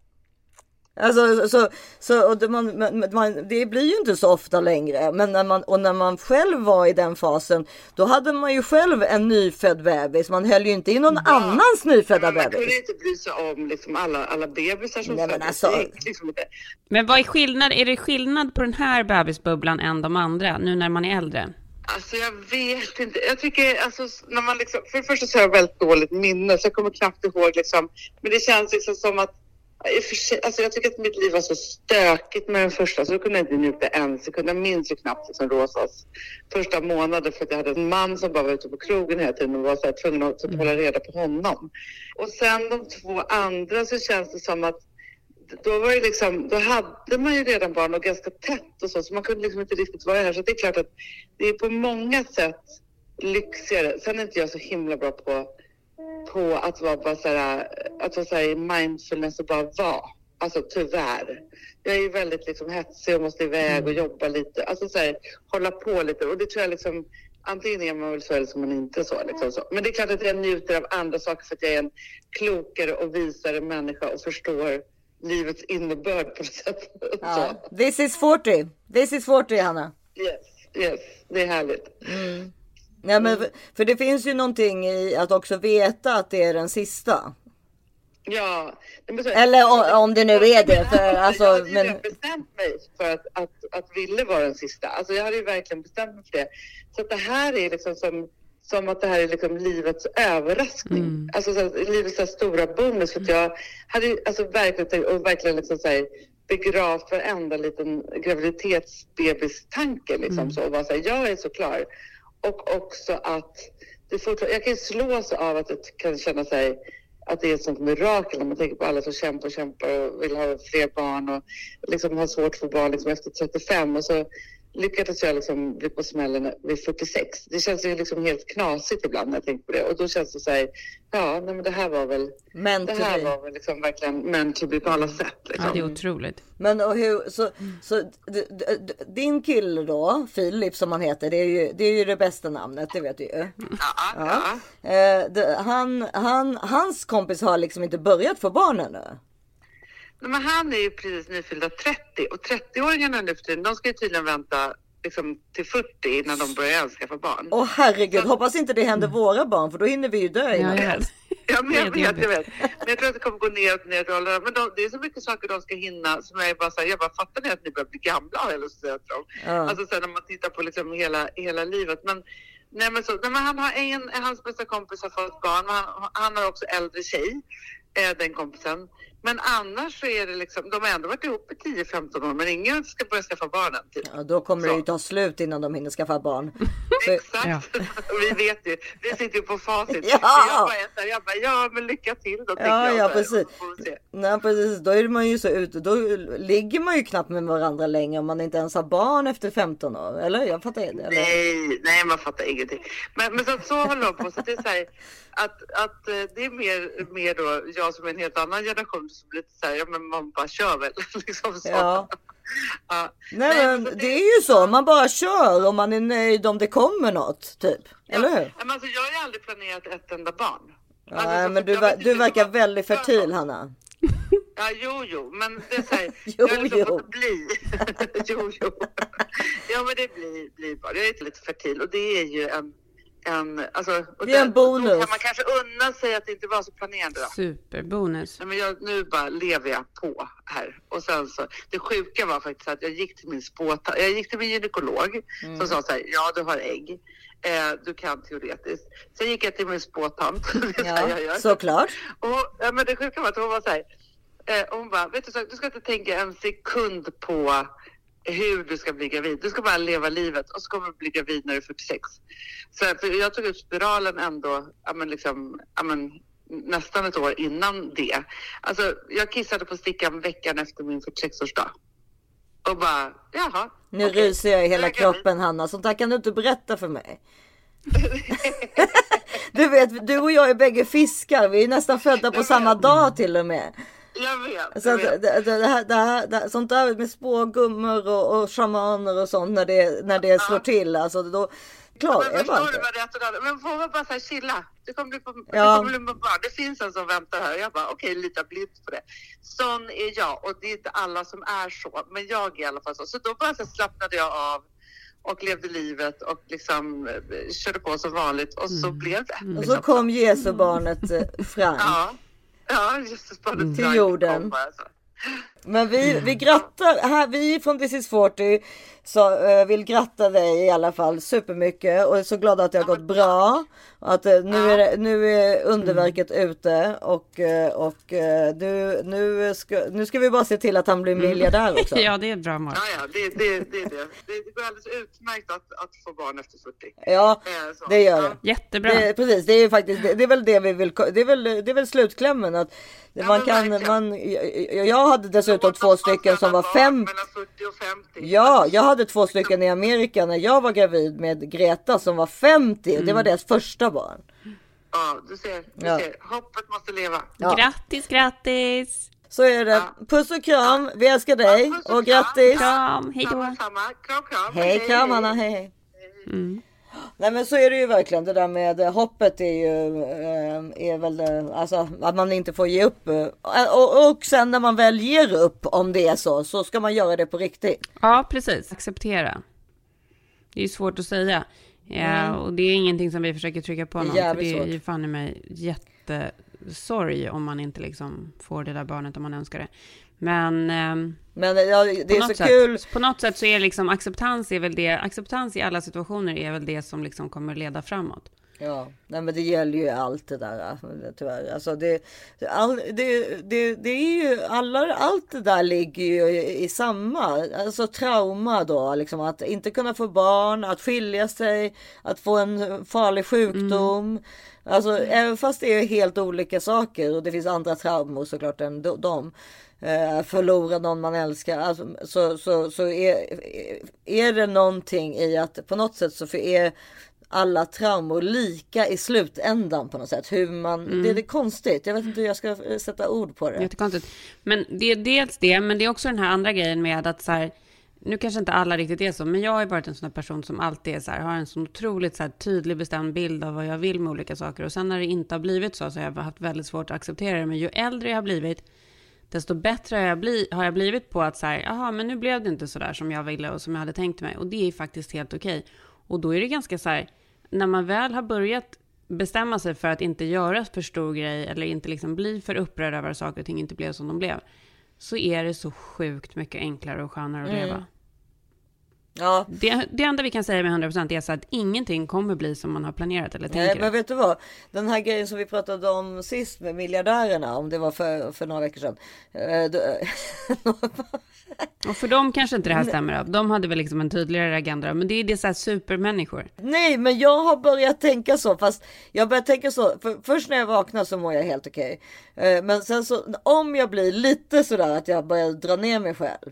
Speaker 1: Alltså så, så och det, man, man, det blir ju inte så ofta längre. Men när man, och när man själv var i den fasen, då hade man ju själv en nyfödd bebis. Man höll ju inte i någon annans nyfödda
Speaker 10: Man kunde
Speaker 1: bebis.
Speaker 10: inte bry sig om liksom alla, alla bebisar som
Speaker 1: Nej, men
Speaker 10: föddes.
Speaker 1: alltså-
Speaker 10: Det gick liksom.
Speaker 2: Men vad är skillnad? Är det skillnad på den här bebisbubblan än de andra, nu när man är äldre?
Speaker 10: Alltså jag vet inte. Jag tycker alltså när man liksom, för det första så har jag väldigt dåligt minne så jag kommer knappt ihåg liksom. Men det känns liksom som att alltså jag tycker att mitt liv var så stökigt med den första så jag kunde inte njuta en sekund. Jag minns ju knappt liksom Rosas första månader för att jag hade en man som bara var ute på krogen hela tiden och var så här tvungen att hålla reda på honom. Och sen de två andra så känns det som att då var det liksom, då hade man ju redan barn och ganska tätt och så, så man kunde liksom inte riktigt vara här. Så det är klart att det är på många sätt lyxigare. Sen är inte jag så himla bra på, på att vara bara så här, att vara så här i mindfulness och bara vara. Alltså tyvärr. Jag är ju väldigt liksom hetsig och måste iväg och jobba lite. Alltså så här, hålla på lite. Och det tror jag liksom, antingen är man väl så eller så är man inte så. Liksom så. Men det är klart att jag njuter av andra saker för att jag är en klokare och visare människa och förstår livets innebörd på något sätt.
Speaker 1: Ja. This is 40. This is 40 Hanna.
Speaker 10: Yes, yes, det är härligt.
Speaker 1: Mm. Ja, men för, för det finns ju någonting i att också veta att det är den sista.
Speaker 10: Ja. så-
Speaker 1: Eller om, om det nu är det. För, alltså,
Speaker 10: jag hade ju
Speaker 1: men,
Speaker 10: bestämt mig för att, att, att Ville var den sista. Alltså jag hade ju verkligen bestämt mig för det. Så det här är liksom som, som att det här är liksom livets överraskning. Alltså så här, livets så här stora bonus. För att jag hade alltså verkligen tänkt och verkligen liksom så här, begravt varenda liten graviditetsbebistanke liksom så. Och bara så här, jag är så klar. Och också att det fortfarande, jag kan ju slås av att det kan känna sig att det är ett sånt mirakel när man tänker på alla som kämpar och kämpar och vill ha fler barn och liksom har svårt att få barn liksom efter 35 och så lyckades jag liksom bli på smällen vid 46. Det känns ju liksom helt knasigt ibland när jag tänker på det och då känns det så här, ja nej, men det här var väl,
Speaker 1: Meant
Speaker 10: det här
Speaker 1: be.
Speaker 10: var väl liksom verkligen meant to be på alla sätt. Liksom.
Speaker 2: Ja, det är otroligt.
Speaker 1: men och hur, så, så d- d- d- din kille då, Filip som han heter, det är ju det, är ju det bästa namnet, det vet du ju. Ja. Eh, det, han, han, hans kompis har liksom inte börjat få barn ännu.
Speaker 10: Men han är ju precis nyfyllda 30 och 30-åringarna nu för tiden, de ska ju tydligen vänta liksom till 40 innan de börjar skaffa barn.
Speaker 1: Åh herregud, hoppas inte det händer våra barn för då hinner vi ju dö innan
Speaker 10: Ja. Ja, men jag vet, jag vet. Men jag tror att det kommer gå neråt, neråt. Men de, det är så mycket saker de ska hinna som jag är bara så här, jag bara fattar ni att ni börjar bli gamla att säga till dem.
Speaker 1: Ja.
Speaker 10: Alltså sen när man tittar på liksom hela, hela livet. Men, nej, men så, nej, men han har en, hans bästa kompis har fått barn, han, han har också äldre tjej, eh, den kompisen. Men annars så är det liksom, de har ändå varit ihop i 10-15 år, men ingen ska börja skaffa barn än. Typ.
Speaker 1: Ja, då kommer det ju ta slut innan de hinner skaffa barn.
Speaker 10: Exakt. vi vet ju, vi sitter ju på facit.
Speaker 1: Ja.
Speaker 10: Jag bara, så jag bara, ja men lycka till då.
Speaker 1: ja,
Speaker 10: jag
Speaker 1: ja
Speaker 10: så
Speaker 1: precis. Nej, precis. Då är man ju så ute. Då ligger man ju knappt med varandra längre om man inte ens har barn efter 15 år. Eller? Jag fattar inte. Eller?
Speaker 10: Nej, nej, man fattar ingenting. Men, men så, så håller de på. Så det är så här, att, att eh, det är mer, mer då jag som är en helt annan generation som blir lite så här, ja men man bara kör väl. liksom så.
Speaker 1: Ja.
Speaker 10: Ja.
Speaker 1: Nej, men det är ju så. Man bara kör och man är nöjd om det kommer något. Typ. Eller hur?
Speaker 10: Ja, Men alltså, jag har ju aldrig planerat ett enda barn. Alltså,
Speaker 1: Nej,
Speaker 10: så-
Speaker 1: men du, ver- du verkar väldigt fertil Hanna.
Speaker 10: Ja, jo, jo, men det är så här,
Speaker 1: Jo,
Speaker 10: jag har liksom
Speaker 1: jo.
Speaker 10: bli. jo, jo. Ja, men det blir, blir bara. Jag är inte lite fertil och det är ju en, en alltså. och
Speaker 1: Det är en
Speaker 10: där- Då
Speaker 1: bonus.
Speaker 10: kan man kanske unna sig att inte vara så planerande då.
Speaker 2: Superbonus.
Speaker 10: Nej, men jag, nu bara lever jag på här. Och sen så, det sjuka var faktiskt att jag gick till min spåta, jag gick till min gynekolog
Speaker 1: Mm.
Speaker 10: som sa så här, ja du har ägg. Eh, du kan teoretiskt. Sen gick jag till min spåtant. Det
Speaker 1: Ja, såklart.
Speaker 10: Och, ja, men det sjuka var att hon var så här, eh, hon bara, vet du, så, du ska inte tänka en sekund på hur du ska bli gravid. Du ska bara leva livet och så kommer du bli gravid när du är 46. Så för jag tog ut spiralen ändå, ja, men liksom, ja, men, nästan ett år innan det. Alltså, jag kissade på stickan veckan efter min 46-årsdag. Och bara, jaha.
Speaker 1: Nu
Speaker 10: okej.
Speaker 1: ryser jag i hela
Speaker 10: Jag
Speaker 1: kroppen Hanna. Sånt där kan du inte berätta för mig. du vet, du och jag är bägge fiskar. Vi är nästan födda på samma dag till och med.
Speaker 10: Jag vet.
Speaker 1: Så
Speaker 10: jag vet.
Speaker 1: det, det, här, det, här, det här, sånt där med spågummor och, och shamaner och sånt när det, när det slår till. Alltså då klarar
Speaker 10: Men
Speaker 1: jag bara
Speaker 10: förstår du vad rätt och? Men får man bara säga chilla. Det kommer bli på,
Speaker 1: Ja.
Speaker 10: det kommer bli på barn. Det finns en som väntar här. Jag bara okej, lita blint på det. Sån är jag och det är inte alla som är så. Men jag är i alla fall så. Så då bara så slappnade jag av och levde livet och liksom eh, körde på som vanligt och så blev det.
Speaker 1: Och
Speaker 10: Liksom.
Speaker 1: så kom Jesu barnet eh, fram.
Speaker 10: Ja, ja just bara
Speaker 1: Till
Speaker 10: Frank
Speaker 1: jorden.
Speaker 10: kom bara så.
Speaker 1: Men vi, vi grattar, här, vi från This is 40 så, eh, vill gratta dig i alla fall supermycket och är så glada att det har gått bra. Och att eh, nu, är det, nu är underverket ute och, eh, och eh, du, nu, ska, nu ska vi bara se till att han blir miljardär också.
Speaker 2: Ja, det är ett bra mål.
Speaker 10: Ja, ja, det, det, det är det. det. Det går alldeles utmärkt att, att få barn efter 40.
Speaker 1: Ja,
Speaker 10: Eh,
Speaker 1: det gör det.
Speaker 2: Jättebra.
Speaker 1: Det, precis, det är faktiskt, det, det är väl det vi vill, det är väl, det är väl slutklämmen att man kan,
Speaker 10: verkligen.
Speaker 1: man, jag, jag hade dessutom två stycken som var fem,
Speaker 10: Mellan 40 och 50.
Speaker 1: ja, jag hade två stycken i Amerika när jag var gravid med Greta som var 50, det var deras första barn.
Speaker 10: Ja, du ser. Du
Speaker 1: Ja.
Speaker 10: ser. Hoppet måste leva.
Speaker 1: Ja.
Speaker 2: Grattis, grattis!
Speaker 1: Så är det. Puss och kram, vi älskar dig
Speaker 10: puss och
Speaker 1: och
Speaker 10: kram.
Speaker 1: grattis.
Speaker 2: Kram, hej då!
Speaker 10: Kram, kram.
Speaker 1: Hej kram Anna, hej hej.
Speaker 2: Mm.
Speaker 1: Nej men så är det ju verkligen. Det där med eh, hoppet är ju eh, är väl alltså att man inte får ge upp. eh, Och, och sen när man väl ger upp om det är så så ska man göra det på riktigt.
Speaker 2: Ja, precis. Acceptera. Det är ju svårt att säga. Ja, och det är ingenting som vi försöker trycka på
Speaker 1: Mm.
Speaker 2: Någon. För det är ju fan i mig jättesorg om man inte liksom får det där barnet om man önskar det. Men ehm,
Speaker 1: Men ja, det
Speaker 2: på
Speaker 1: är så
Speaker 2: sätt,
Speaker 1: kul.
Speaker 2: På något sätt så är liksom acceptans är väl det. Acceptans i alla situationer är väl det som liksom kommer leda framåt.
Speaker 1: Ja, nej men det gäller ju allt det där tyvärr. Alltså det, all, det, det, det är ju alla, allt det där ligger ju i, i samma, alltså trauma då, liksom att inte kunna få barn, att skilja sig, att få en farlig sjukdom. Alltså även fast det är helt olika saker och det finns andra traumor såklart än de-. Eh, förlora någon man älskar. Alltså, så så, så är, är det någonting i att på något sätt så är alla traumor lika i slutändan på något sätt. Hur man, det, det är konstigt. Jag vet inte hur jag ska eh, sätta ord på det.
Speaker 2: Jättekonstigt. Men det är dels det, men det är också den här andra grejen med att så här, nu kanske inte alla riktigt är så, men jag har ju varit en sån här person som alltid är så här, har en så otroligt så här, tydlig bestämd bild av vad jag vill med olika saker. Och sen när det inte har blivit så, så har jag haft väldigt svårt att acceptera det. Men ju äldre jag har blivit, desto bättre har jag, bli, har jag blivit på att så här, jaha, men nu blev det inte så där som jag ville och som jag hade tänkt mig. Och det är faktiskt helt okej. Och då är det ganska så här, när man väl har börjat bestämma sig för att inte göra för stor grej eller inte liksom bli för upprörd över att saker och ting inte blev som de blev. Så är det så sjukt mycket enklare och skönare att
Speaker 1: Mm. Ja.
Speaker 2: Det, det enda vi kan säga med 100% är så att ingenting kommer bli som man har planerat eller
Speaker 1: Nej,
Speaker 2: tänker.
Speaker 1: men vet du vad? Den här grejen som vi pratade om sist med miljardärerna, om det var för, för några veckor sedan. Eh,
Speaker 2: Och för dem kanske inte det här stämmer. Upp. De hade väl liksom en tydligare agenda. Men det är det så här supermänniskor.
Speaker 1: Nej, men jag har börjat tänka så. Fast jag börjar tänka så. För först när jag vaknar så mår jag helt okej. Eh, Men sen så om jag blir lite sådär att jag börjar dra ner mig själv.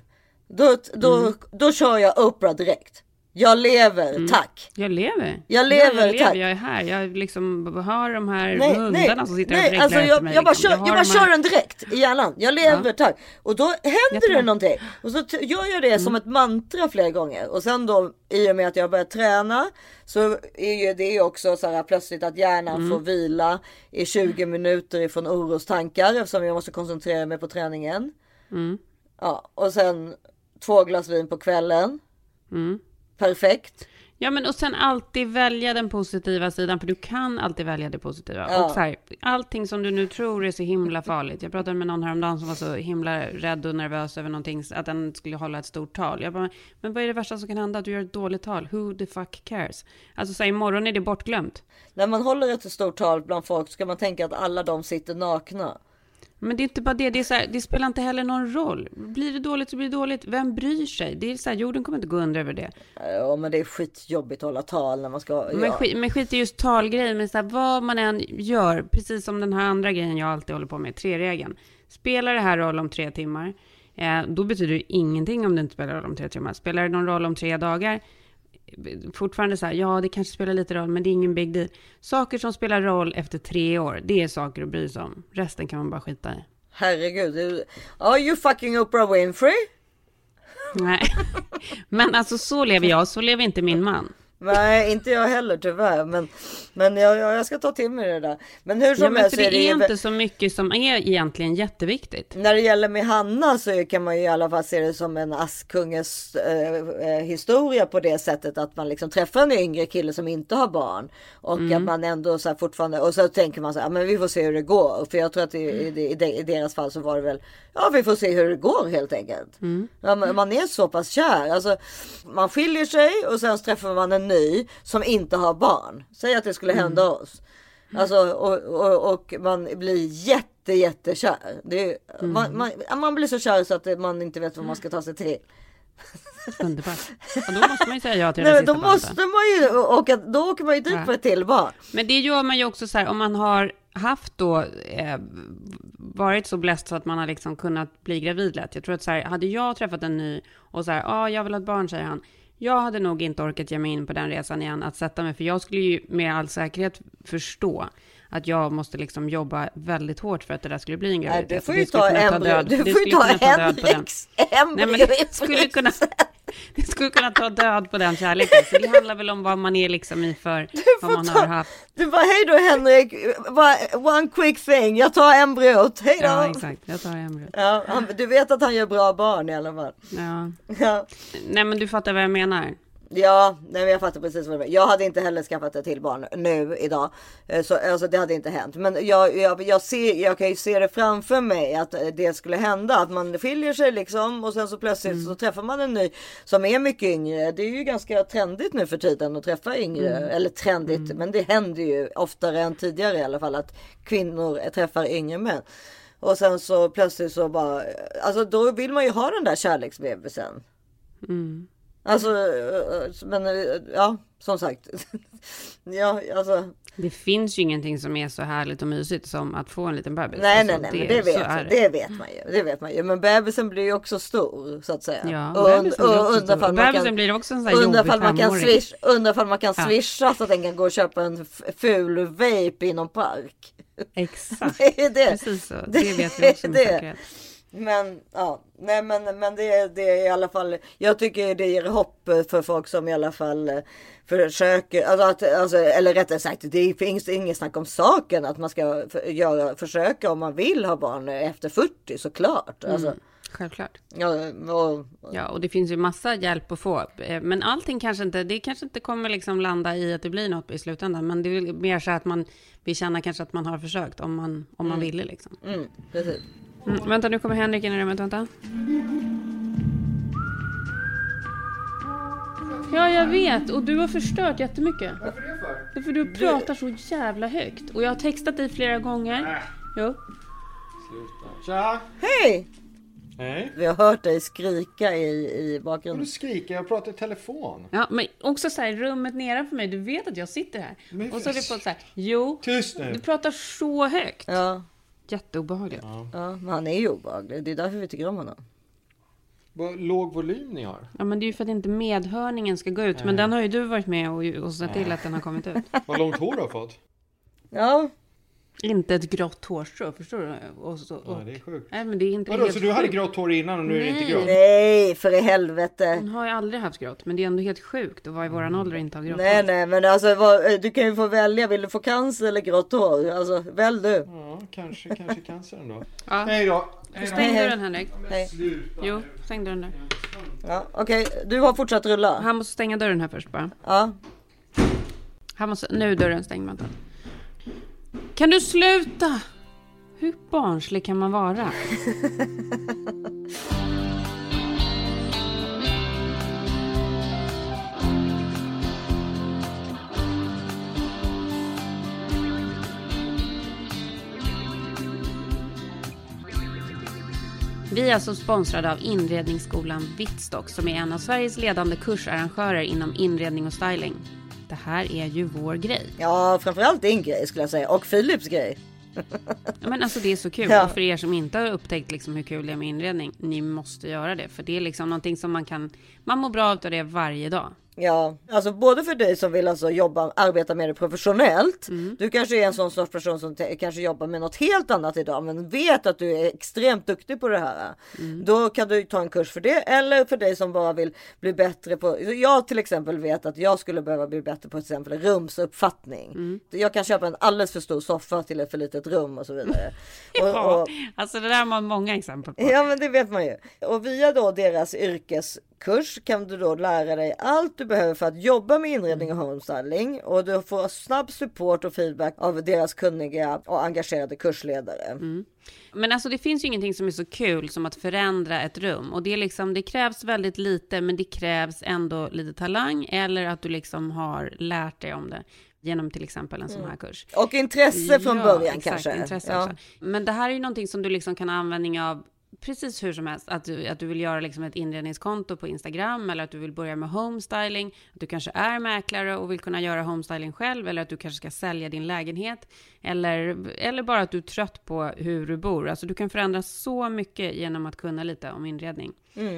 Speaker 1: Då, då,
Speaker 2: Mm.
Speaker 1: då kör jag Oprah direkt. Jag lever, tack.
Speaker 2: Jag lever.
Speaker 1: Jag lever,
Speaker 2: ja, jag, lever.
Speaker 1: tack.
Speaker 2: jag är här. Jag liksom hör de här
Speaker 1: Nej,
Speaker 2: hundarna
Speaker 1: nej,
Speaker 2: som sitter och
Speaker 1: nej,
Speaker 2: dreglar
Speaker 1: alltså
Speaker 2: efter
Speaker 1: jag,
Speaker 2: mig.
Speaker 1: jag bara,
Speaker 2: liksom.
Speaker 1: kör,
Speaker 2: har
Speaker 1: jag bara kör den direkt i hjärnan. Jag lever,
Speaker 2: Ja.
Speaker 1: tack. Och då händer det någonting. Och så gör jag det som ett mantra flera gånger. Och sen då i och med att jag börjar träna så är ju det också så här plötsligt att hjärnan får vila i 20 minuter ifrån orostankar eftersom jag måste koncentrera mig på träningen.
Speaker 2: Mm.
Speaker 1: Ja, och sen två glas vin på kvällen.
Speaker 2: Mm.
Speaker 1: Perfekt.
Speaker 2: Ja, men och sen alltid välja den positiva sidan, för du kan alltid välja det positiva.
Speaker 1: Ja.
Speaker 2: Och så här, allting som du nu tror är så himla farligt. Jag pratade med någon häromdagen som var så himla rädd och nervös över någonting, att den skulle hålla ett stort tal. Jag bara, men vad är det värsta som kan hända? Att du gör ett dåligt tal. Who the fuck cares? Alltså, så här, imorgon är det bortglömt.
Speaker 1: När man håller ett stort tal bland folk ska man tänka att alla de sitter nakna.
Speaker 2: Men det är inte bara det, det, här, det spelar inte heller någon roll. Blir det dåligt så blir det dåligt. Vem bryr sig? Det är så här, jorden kommer inte gå under över det.
Speaker 1: Ja men det är skitjobbigt att hålla tal när man ska.
Speaker 2: Men,
Speaker 1: ja.
Speaker 2: skit, men skit i just talgrejen, men så här, vad man än gör, precis som den här andra grejen jag alltid håller på med, tre-regeln. Spelar det här roll om tre timmar, eh, då betyder det ingenting om det inte spelar roll om tre timmar. Spelar det någon roll om tre dagar, fortfarande så här, ja det kanske spelar lite roll, men det är ingen big deal. Saker som spelar roll efter tre år, det är saker att bry sig om. Resten kan man bara skita i.
Speaker 1: Herregud. Are you fucking Oprah Winfrey?
Speaker 2: Nej, men alltså så lever jag, så lever inte min man.
Speaker 1: Nej, inte jag heller tyvärr. Men, men jag, jag ska ta till mig det där. Men hur som
Speaker 2: Ja, men
Speaker 1: helst
Speaker 2: för det är inte så mycket som är egentligen jätteviktigt.
Speaker 1: När det gäller med Hanna så kan man ju i alla fall se det som en Askunges eh, eh, historia på det sättet att man liksom träffar en yngre kille som inte har barn. Och
Speaker 2: Mm.
Speaker 1: att man ändå så fortfarande och så tänker man så här, "Ja, men vi får se hur det går. För jag tror att i, i, i, de- i deras fall så var det väl, ja vi får se hur det går helt enkelt.
Speaker 2: Mm.
Speaker 1: Ja, men man är så pass kär. Alltså, man skiljer sig och sen träffar man en ny som inte har barn. Säg att det skulle hända
Speaker 2: Mm.
Speaker 1: oss. Alltså, och, och, och man blir jätte jättekär. Det är,
Speaker 2: Mm.
Speaker 1: man, man, man blir så kär så att man inte vet vad man ska ta sig till.
Speaker 2: Underbart. Och då måste man ju säga ja till
Speaker 1: Nej,
Speaker 2: den sista
Speaker 1: då måste man ju åka, då åker man ju dit
Speaker 2: Ja.
Speaker 1: på ett till barn.
Speaker 2: Men det gör man ju också så här, om man har haft då eh, varit så bläst så att man har liksom kunnat bli gravid lätt. Jag tror att så här, hade jag träffat en ny och så här, ja, ah, jag vill ha ett barn, säger han. Jag hade nog inte orkat ge mig in på den resan igen, att sätta mig, för jag skulle ju med all säkerhet förstå att jag måste liksom jobba väldigt hårt för att det där skulle bli en
Speaker 1: Nej,
Speaker 2: graviditet.
Speaker 1: du får ju ta embryo.
Speaker 2: död-
Speaker 1: Du får ju ta
Speaker 2: kunna död på den.
Speaker 1: Henriks
Speaker 2: Nej, men det skulle kunna, det skulle kunna ta död på den kärleken. Så det handlar väl om vad man är liksom i för, vad man har haft.
Speaker 1: Du bara hej då Henrik, one quick thing, jag tar embryot, hej då.
Speaker 2: Ja, exakt. Jag tar embryot.
Speaker 1: Ja, han, du vet att han gör bra barn i alla fall.
Speaker 2: Ja.
Speaker 1: Ja,
Speaker 2: Nej, men du fattar vad jag menar.
Speaker 1: Ja nej, men jag fattar precis vad du menar. Jag hade inte heller skaffat ett till barn nu idag. Eh, Så, alltså, det hade inte hänt. Men jag, jag, jag, ser, jag kan ju se det framför mig att eh, det skulle hända. Att man skiljer sig liksom och sen så plötsligt så träffar man en ny som är mycket yngre. Det är ju ganska trendigt nu för tiden att träffa yngre.
Speaker 2: Mm.
Speaker 1: Eller trendigt, men det händer ju oftare än tidigare i alla fall att kvinnor träffar yngre män. Och sen så plötsligt så bara, alltså då vill man ju ha den där kärleksbebisen.
Speaker 2: Mm.
Speaker 1: Alltså, men ja, som sagt. ja, alltså.
Speaker 2: Det finns ju ingenting som är så härligt och mysigt som att få en liten bebis.
Speaker 1: Nej,
Speaker 2: Alltså,
Speaker 1: nej, nej, men det vet, jag, det vet man ju. Det vet man ju. Men bebisen blir ju också stor så att säga.
Speaker 2: Ja,
Speaker 1: och,
Speaker 2: bebisen blir också Bebisen
Speaker 1: kan-
Speaker 2: blir en sån här jobbig
Speaker 1: man kan
Speaker 2: femåring.
Speaker 1: swish, undrar man kan
Speaker 2: Ja.
Speaker 1: swisha så att den kan gå och köpa en ful vape i någon park.
Speaker 2: Exakt.
Speaker 1: Det är det.
Speaker 2: Precis så. Det vet vi också med
Speaker 1: det.
Speaker 2: säkerhet.
Speaker 1: Men ja, nej men, men det, är- det är i alla fall. Jag tycker det ger hopp för folk som i alla fall eh, försöker, alltså, att, alltså, eller rättare sagt, det finns inget snack om saken att man ska göra, försöka om man vill ha barn efter 40 såklart. Alltså,
Speaker 2: Självklart.
Speaker 1: Ja, och,
Speaker 2: Ja, och det finns ju massa hjälp att få. Eh, Men allting kanske inte, det kanske inte kommer liksom landa i att det blir något i slutändan. Men det är mer så att man vill känna kanske att man har försökt om man, om man
Speaker 1: Mm.
Speaker 2: ville liksom.
Speaker 1: mm, precis.
Speaker 2: Mm, vänta, nu kommer Henrik in i rummet, vänta. Ja, jag vet. Och du har förstört jättemycket.
Speaker 11: Varför det för?
Speaker 2: Det är för du pratar så jävla högt. Och jag har textat dig flera gånger. Jo.
Speaker 11: Sluta. Tja!
Speaker 1: Hej!
Speaker 11: Hej.
Speaker 1: Vi har hört dig skrika i, i bakgrunden.
Speaker 11: du skriker? Jag pratar i telefon.
Speaker 2: Ja, men också så här, rummet nedanför mig, du vet att jag sitter här.
Speaker 11: Men
Speaker 2: och så är det på så här, jo,
Speaker 11: Tyst nu.
Speaker 2: du pratar så högt.
Speaker 1: Ja,
Speaker 2: Jätteobehagligt.
Speaker 1: ja, men han är ju obehaglig. Det är därför vi tycker om honom.
Speaker 11: Vad låg volym ni har.
Speaker 2: Ja, men det är ju för att inte medhörningen ska gå ut. Men den har ju du varit med och, och sett till att den har kommit ut.
Speaker 11: Vad långt hår du har fått.
Speaker 1: Ja,
Speaker 2: Inte ett grått hårstrå, förstår du? Och så, och,
Speaker 11: Ja, det är sjukt.
Speaker 2: Nej, men det är inte
Speaker 11: Vadå,
Speaker 2: helt
Speaker 11: så du hade grått hår innan och nu är det inte
Speaker 2: Nej.
Speaker 11: grått?
Speaker 1: nej för i helvete.
Speaker 2: Hon har ju aldrig haft grått, men det är ändå helt sjukt att vara i våran ålder och inte ha grått
Speaker 1: Nej,
Speaker 2: hår.
Speaker 1: nej, men alltså vad, du kan ju få välja. Vill du få cancer eller grått hår? Alltså, välj du.
Speaker 11: Ja, kanske, kanske cancer ändå.
Speaker 2: Ja.
Speaker 11: Hej då. Hej då.
Speaker 2: Stäng dörren Henrik.
Speaker 1: Hej.
Speaker 2: Jo, stäng dörren där.
Speaker 1: Ja, Okej, du har fortsatt rulla.
Speaker 2: Han måste stänga dörren här först bara.
Speaker 1: Ja,
Speaker 2: Han måste, nu är dörren stängd, vänta. Kan du sluta? Hur barnslig kan man vara? Vi är alltså sponsrade av Inredningsskolan Vittstock som är en av Sveriges ledande kursarrangörer inom inredning och styling. Det här är ju vår grej.
Speaker 1: ja framförallt din grej skulle jag säga. Och Philips grej.
Speaker 2: Ja, men alltså det är så kul.
Speaker 1: Ja.
Speaker 2: Och för er som inte har upptäckt liksom hur kul det är med inredning, ni måste göra det. För det är liksom någonting som man kan, man mår bra av det varje dag.
Speaker 1: Ja, alltså både för dig som vill alltså jobba, arbeta med det professionellt.
Speaker 2: Mm.
Speaker 1: Du kanske är en sån sorts person som kanske jobbar med något helt annat idag, men vet att du är extremt duktig på det här.
Speaker 2: Mm.
Speaker 1: Då kan du ta en kurs för det. Eller för dig som bara vill bli bättre på. Jag till exempel vet att jag skulle behöva bli bättre på till exempel rumsuppfattning.
Speaker 2: Mm.
Speaker 1: Jag kan köpa en alldeles för stor soffa till ett för litet rum och så vidare. Och-
Speaker 2: Ja,
Speaker 1: och-
Speaker 2: alltså det där har man många exempel på.
Speaker 1: Ja men det vet man ju. Och via då deras yrkeskurs kan du då lära dig allt du behöver för att jobba med inredning och homestyling. Och du får snabb support och feedback av deras kunniga och engagerade kursledare.
Speaker 2: Men alltså det finns ju ingenting som är så kul som att förändra ett rum. Och det, är liksom, det krävs väldigt lite, men det krävs ändå lite talang. Eller att du liksom har lärt dig om det. Genom till exempel en sån här kurs.
Speaker 1: Och intresse från
Speaker 2: Ja,
Speaker 1: början
Speaker 2: exakt,
Speaker 1: kanske.
Speaker 2: Intresse
Speaker 1: Ja.
Speaker 2: Men det här är ju någonting som du liksom kan ha användning av precis hur som helst. Att du, att du vill göra liksom ett inredningskonto på Instagram eller att du vill börja med homestyling. Att du kanske är mäklare och vill kunna göra homestyling själv eller att du kanske ska sälja din lägenhet. Eller, eller bara att du är trött på hur du bor. Alltså du kan förändra så mycket genom att kunna lite om inredning.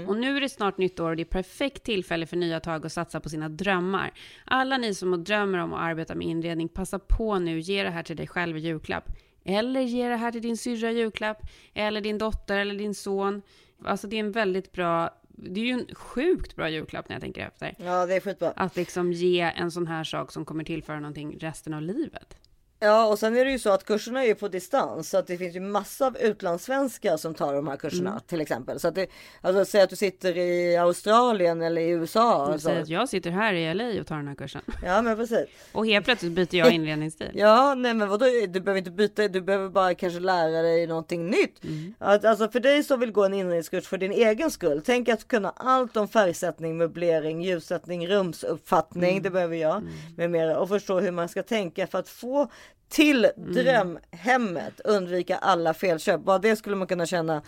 Speaker 2: Och nu är det snart nytt år och det är perfekt tillfälle för nya tag att satsa på sina drömmar. Alla ni som drömmer om att arbeta med inredning, passa på nu, ge det här till dig själv i julklapp. Eller ge det här till din syrra i julklapp, eller din dotter eller din son. Alltså det är en väldigt bra, det är ju en sjukt bra julklapp när jag tänker efter.
Speaker 1: ja det är skitbra.
Speaker 2: Att liksom ge en sån här sak som kommer tillföra någonting resten av livet.
Speaker 1: Ja och sen är det ju så att kurserna är på distans så att det finns ju massa av utlandssvenskar som tar de här kurserna
Speaker 2: Mm.
Speaker 1: till exempel. Så att det, alltså säg att du sitter i Australien eller i USA.
Speaker 2: Jag
Speaker 1: Alltså.
Speaker 2: säger att jag sitter här i LA och tar den här kursen.
Speaker 1: Ja men precis.
Speaker 2: Och helt plötsligt byter jag inredningsstil.
Speaker 1: Ja, nej men vadå, du behöver inte byta, du behöver bara kanske lära dig någonting nytt.
Speaker 2: Mm.
Speaker 1: Att, alltså för dig som vill gå en inredningskurs för din egen skull, tänk att kunna allt om färgsättning, möblering, ljussättning, rumsuppfattning,
Speaker 2: Mm.
Speaker 1: det behöver jag med mera och förstå hur man ska tänka för att få till
Speaker 2: Mm.
Speaker 1: drömhemmet, undvika alla felköp. Bara det skulle man kunna tjäna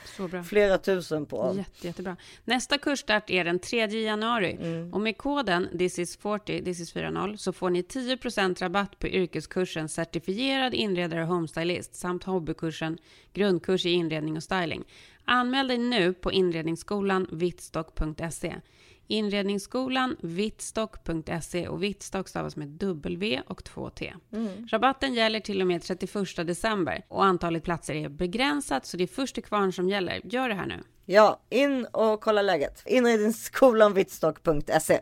Speaker 1: flera tusen på.
Speaker 2: Jätte, jättebra. Nästa kursstart är den 3 januari. Och med koden thisis40, thisis40, så får ni 10% rabatt på yrkeskursen certifierad inredare och homestylist samt hobbykursen grundkurs i inredning och styling. Anmäl dig nu på inredningsskolan vittstock.se. Inredningsskolan vittstock.se och vittstock stavas med W och 2T. Rabatten gäller till och med 31 december och antalet platser är begränsat så det är först till kvarn som gäller. Gör det här nu.
Speaker 1: Ja, in och kolla läget. Inredningsskolan vittstock.se.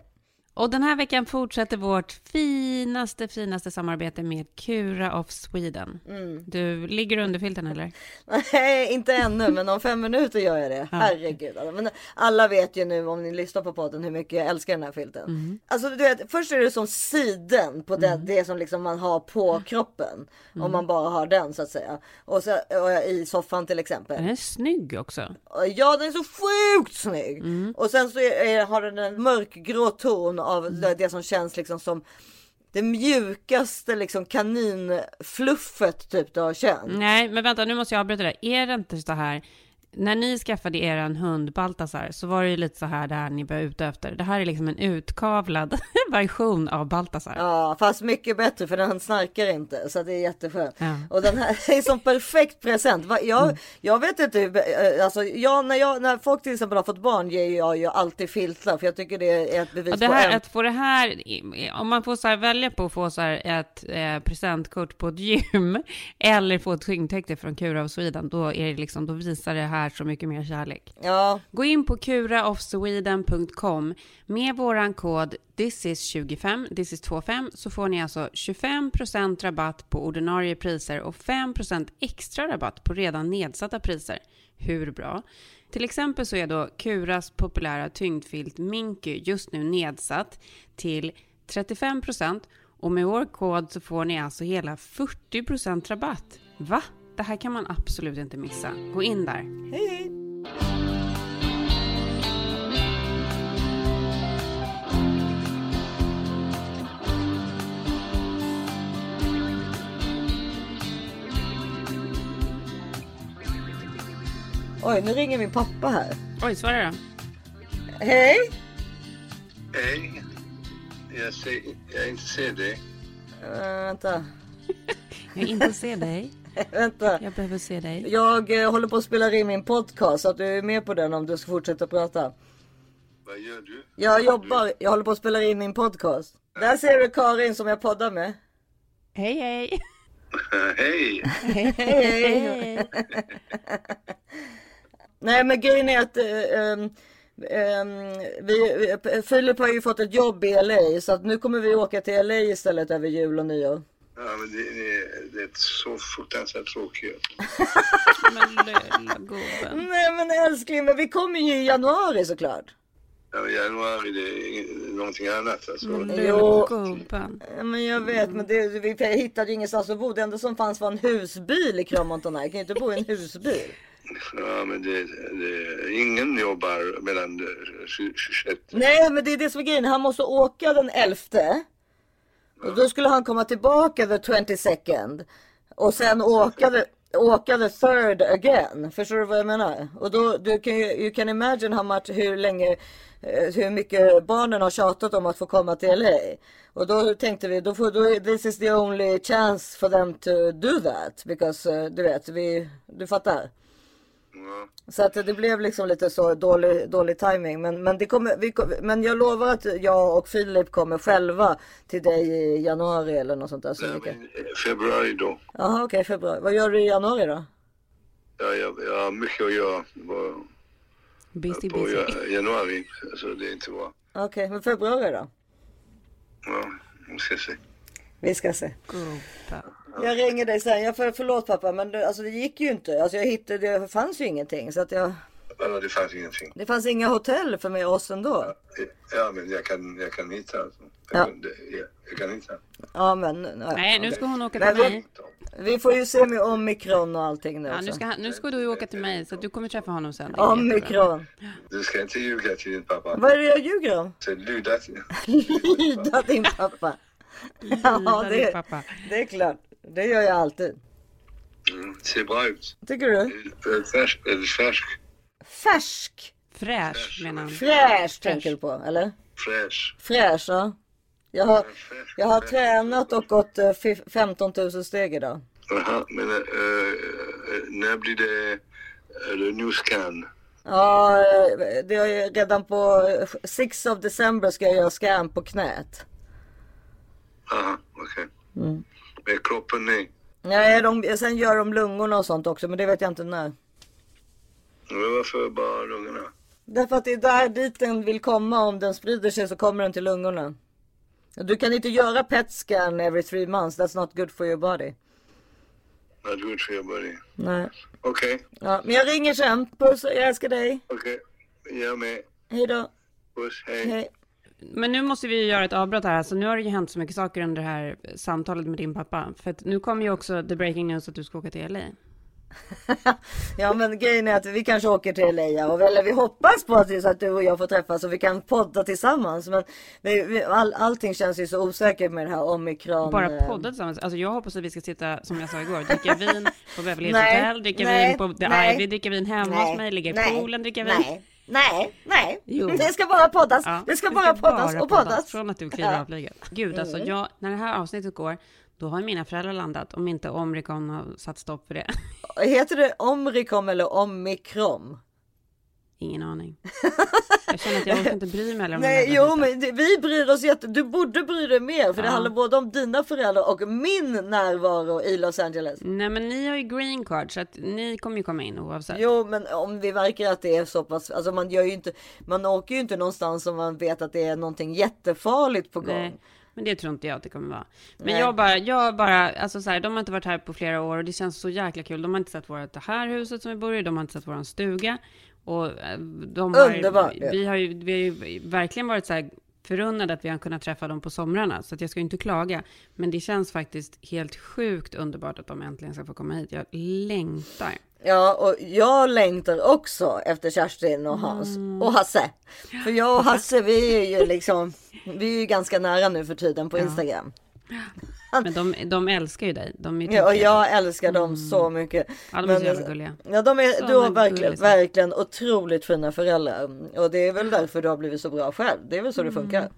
Speaker 2: Och den här veckan fortsätter vårt finaste, finaste samarbete med Cura of Sweden.
Speaker 1: Mm.
Speaker 2: Du, ligger du under filten eller?
Speaker 1: Nej, inte ännu, men om fem minuter gör jag det. Herregud. alltså. Men alla vet ju nu om ni lyssnar på podden hur mycket jag älskar den här filten.
Speaker 2: Mm.
Speaker 1: Alltså du vet, först är det som siden på det, det som liksom man har på kroppen. Om
Speaker 2: Mm.
Speaker 1: man bara har den så att säga. Och, så, och i soffan till exempel.
Speaker 2: Den är snygg också.
Speaker 1: Ja, den är så sjukt snygg.
Speaker 2: Mm.
Speaker 1: Och sen så är, har den en mörkgrå ton av
Speaker 2: Mm.
Speaker 1: det, som känns liksom som det mjukaste liksom kaninfluffet typ du har känt.
Speaker 2: Nej, men vänta, nu måste jag avbryta det. Är det inte så här, när ni skaffade er hund Baltasar så var det ju lite så här där ni var ute efter. Det här är liksom en utkavlad version av Baltasar.
Speaker 1: Ja, fast mycket bättre för den snarkar inte så det är jätteskönt.
Speaker 2: Ja.
Speaker 1: Och den här är som perfekt present. Jag, jag vet inte, hur- eh, alltså jag, när, jag, när folk till exempel har fått barn ger jag ju alltid filtar för jag tycker det är ett bevis
Speaker 2: det
Speaker 1: på
Speaker 2: här,
Speaker 1: en...
Speaker 2: att få det här, om man får så här välja på att få så här ett eh, presentkort på ett gym eller få ett tyngdtäcke från Cura of Sweden, då, är det liksom, då visar det här så mycket mer kärlek.
Speaker 1: Ja.
Speaker 2: Gå in på curaofsweden.com med våran kod thisis25, thisis25, så får ni alltså 25% rabatt på ordinarie priser och 5% extra rabatt på redan nedsatta priser. Hur bra? Till exempel så är då Curas populära tyngdfilt Minky just nu nedsatt till 35% och med vår kod så får ni alltså hela 40% rabatt. Va? Det här kan man absolut inte missa. Gå in där.
Speaker 1: Hej, hej. Oj, nu ringer min pappa här.
Speaker 2: Oj, svara då.
Speaker 1: Hej!
Speaker 12: Hej. Jag, ser, jag inte ser dig.
Speaker 1: Uh, vänta.
Speaker 2: Jag inte se dig.
Speaker 1: vänta.
Speaker 2: Jag behöver se dig.
Speaker 1: Jag eh, håller på att spela in min podcast så att du är med på den om du ska fortsätta prata.
Speaker 12: Vad gör du?
Speaker 1: Jag jobbar, jag håller på att spela in min podcast. Där ser du Karin som jag poddar med.
Speaker 2: Hej hej!
Speaker 12: Hej!
Speaker 1: Hej hej! Nej men grejen är att ehm, ehm, vi, eh, Filip har ju fått ett jobb i LA så att nu kommer vi åka till LA istället över jul och nyår.
Speaker 12: Ja, men det, det, det är så fruktansvärt tråkigt.
Speaker 2: Men lilla gubben.
Speaker 1: Nej men älskling, men vi kommer ju i januari såklart.
Speaker 12: Ja, men januari det är ing- någonting annat. Alltså.
Speaker 1: Jo.
Speaker 2: gubben.
Speaker 1: Ja, Men jag vet, men det, vi hittade ju ingenstans att bo. Det enda som fanns var en husbil i Crommonton här. Jag kan ju inte bo i en husbil.
Speaker 12: Ja, men det, det, ingen jobbar mellan eh, 20 26.
Speaker 1: Nej, men det är det som är grejen. Han måste åka den 11. Och då skulle han komma tillbaka the 22nd. Och sen åka the, åka the third again. Förstår du vad jag menar? Och då, du kan ju, you can imagine how much, hur länge, eh, hur mycket barnen har tjatat om att få komma till LA. Och då tänkte vi, då får, då, this is the only chance for them to do that. Because, eh, du vet, vi, du fattar. Så att det blev liksom lite så dålig, dålig timing. Men, men, det kommer, vi, men jag lovar att jag och Filip kommer själva till dig i januari eller något sånt där. Så vi kan...
Speaker 12: Februari då.
Speaker 1: Jaha okej, februari. Vad gör du i januari då?
Speaker 12: Ja, jag, jag har mycket att göra på,
Speaker 2: Busy,
Speaker 12: på
Speaker 2: busy.
Speaker 12: ja- januari. Så det är inte bra.
Speaker 1: Okej, men februari då?
Speaker 12: Ja, vi ska se.
Speaker 1: Vi ska se.
Speaker 2: Gubben.
Speaker 1: Jag ringer dig sen. Jag för, förlåt pappa men det, alltså, det gick ju inte. Alltså, jag hittade, det fanns ju ingenting. Så att jag,
Speaker 12: Ja, det fanns ingenting.
Speaker 1: det fanns inga hotell för mig och oss ändå.
Speaker 12: Ja, men jag kan, jag kan hitta. Alltså.
Speaker 1: Ja.
Speaker 12: Jag, kan- det- jag, jag kan hitta.
Speaker 1: Ja men.
Speaker 2: Nej, nu ska hon åka till mig.
Speaker 1: Vi får ju se med omikron och allting nu.
Speaker 2: Ja, nu, ska, nu ska du åka till mig, så att du kommer träffa honom sen.
Speaker 1: Omikron.
Speaker 12: Du ska inte ljuga till din pappa.
Speaker 1: Vad är det jag ljuger om?
Speaker 12: Så luda till...
Speaker 1: Lyda din pappa. Ja,
Speaker 2: Lyda
Speaker 1: det,
Speaker 2: pappa.
Speaker 1: det är klart. Det gör jag alltid.
Speaker 12: Mm, ser bra ut.
Speaker 1: Tycker du?
Speaker 12: Färsk. Färsk?
Speaker 1: Färsk.
Speaker 2: Fräsch, menar han.
Speaker 1: Fräsch tänker du på, eller?
Speaker 12: Fräsch.
Speaker 1: Fräsch, ja. Jag har, jag har tränat och gått eh, fif- 15 000 steg idag.
Speaker 12: Jaha, men äh, när blir det the new scan?
Speaker 1: Ja, eh, det är ju redan på eh, 6 of december ska jag göra scan på knät.
Speaker 12: Aha, okej.
Speaker 1: Mm.
Speaker 12: Men kroppen, nej.
Speaker 1: Nej, de, sen gör de lungorna och sånt också, men det vet jag inte när.
Speaker 12: Men varför bara lungorna?
Speaker 1: Därför att det är där dit den vill komma. Om den sprider sig så kommer den till lungorna. Du kan inte göra PET scan every three months. That's not good for your body.
Speaker 12: Not good for your body.
Speaker 1: Nej.
Speaker 12: Okej,
Speaker 1: Ja, men jag ringer sen. Puss, jag älskar dig.
Speaker 12: okej. Jag med.
Speaker 1: Hej då.
Speaker 12: Puss, hej.
Speaker 1: Hej.
Speaker 2: Men nu måste vi göra ett avbrott här. Så nu har det ju hänt så mycket saker under det här samtalet med din pappa. För att nu kommer ju också the breaking news att du ska åka till LA.
Speaker 1: Ja men grejen är att vi kanske åker till LA och eller vi hoppas på att, det är så att du och jag får träffas och vi kan podda tillsammans. Men vi, vi, all, allting känns ju så osäkert med det här omikron.
Speaker 2: Bara
Speaker 1: eh,
Speaker 2: podda tillsammans. Alltså jag hoppas att vi ska sitta, som jag sa igår, dricka vin på Beverly Hills Hotel, dricka
Speaker 1: nej,
Speaker 2: vin på The
Speaker 1: nej,
Speaker 2: Ivy, dricka vin hemma
Speaker 1: nej,
Speaker 2: hos mig, ligga i poolen, dricka vin.
Speaker 1: Nej, nej, nej.
Speaker 2: Jo.
Speaker 1: Det ska bara poddas.
Speaker 2: Ja,
Speaker 1: det ska bara poddas och poddas.
Speaker 2: Från att du kliver
Speaker 1: Ja.
Speaker 2: av flyget. Gud, alltså
Speaker 1: Mm.
Speaker 2: jag, när det här avsnittet går, då har mina föräldrar landat, om inte Omrikon har satt stopp för det.
Speaker 1: Heter det omikron eller omikron?
Speaker 2: Ingen aning. Jag känner att jag orkar inte bry mig om
Speaker 1: Nej, jo, men det, vi bryr oss jätte... Du borde bry dig mer för det
Speaker 2: Ja.
Speaker 1: handlar både om dina föräldrar och min närvaro i Los Angeles.
Speaker 2: Nej, men ni har ju green card, så att ni kommer ju komma in oavsett.
Speaker 1: Jo, men om vi verkar att det är så pass, alltså man gör ju inte, man åker ju inte någonstans om man vet att det är någonting jättefarligt på gång.
Speaker 2: Nej, men det tror inte jag att det kommer vara. Men
Speaker 1: Nej.
Speaker 2: jag bara, jag bara, alltså så här, de har inte varit här på flera år och det känns så jäkla kul. De har inte sett vårt det här huset som vi bor i, de har inte sett våran stuga. Och eh, de har,
Speaker 1: Underbart,
Speaker 2: vi har ju, vi har ju verkligen varit så här förunnade att vi har kunnat träffa dem på somrarna. Så att jag ska ju inte klaga. Men det känns faktiskt helt sjukt underbart att de äntligen ska få komma hit. Jag längtar.
Speaker 1: Ja, och jag längtar också efter Kerstin och Hans
Speaker 2: Mm.
Speaker 1: och Hasse. För jag och Hasse, vi är ju liksom, vi är ju ganska nära nu för tiden på
Speaker 2: Ja.
Speaker 1: Instagram.
Speaker 2: Men de, de älskar ju dig. De
Speaker 1: Ja, och jag älskar dem så mycket.
Speaker 2: Ja, de är så jävla gulliga.
Speaker 1: Ja, de är,
Speaker 2: Så
Speaker 1: du har
Speaker 2: men
Speaker 1: verkligen,
Speaker 2: gullisar.
Speaker 1: verkligen otroligt fina föräldrar. Och det är väl därför du har blivit så bra själv. Det är väl så det
Speaker 2: Mm.
Speaker 1: funkar.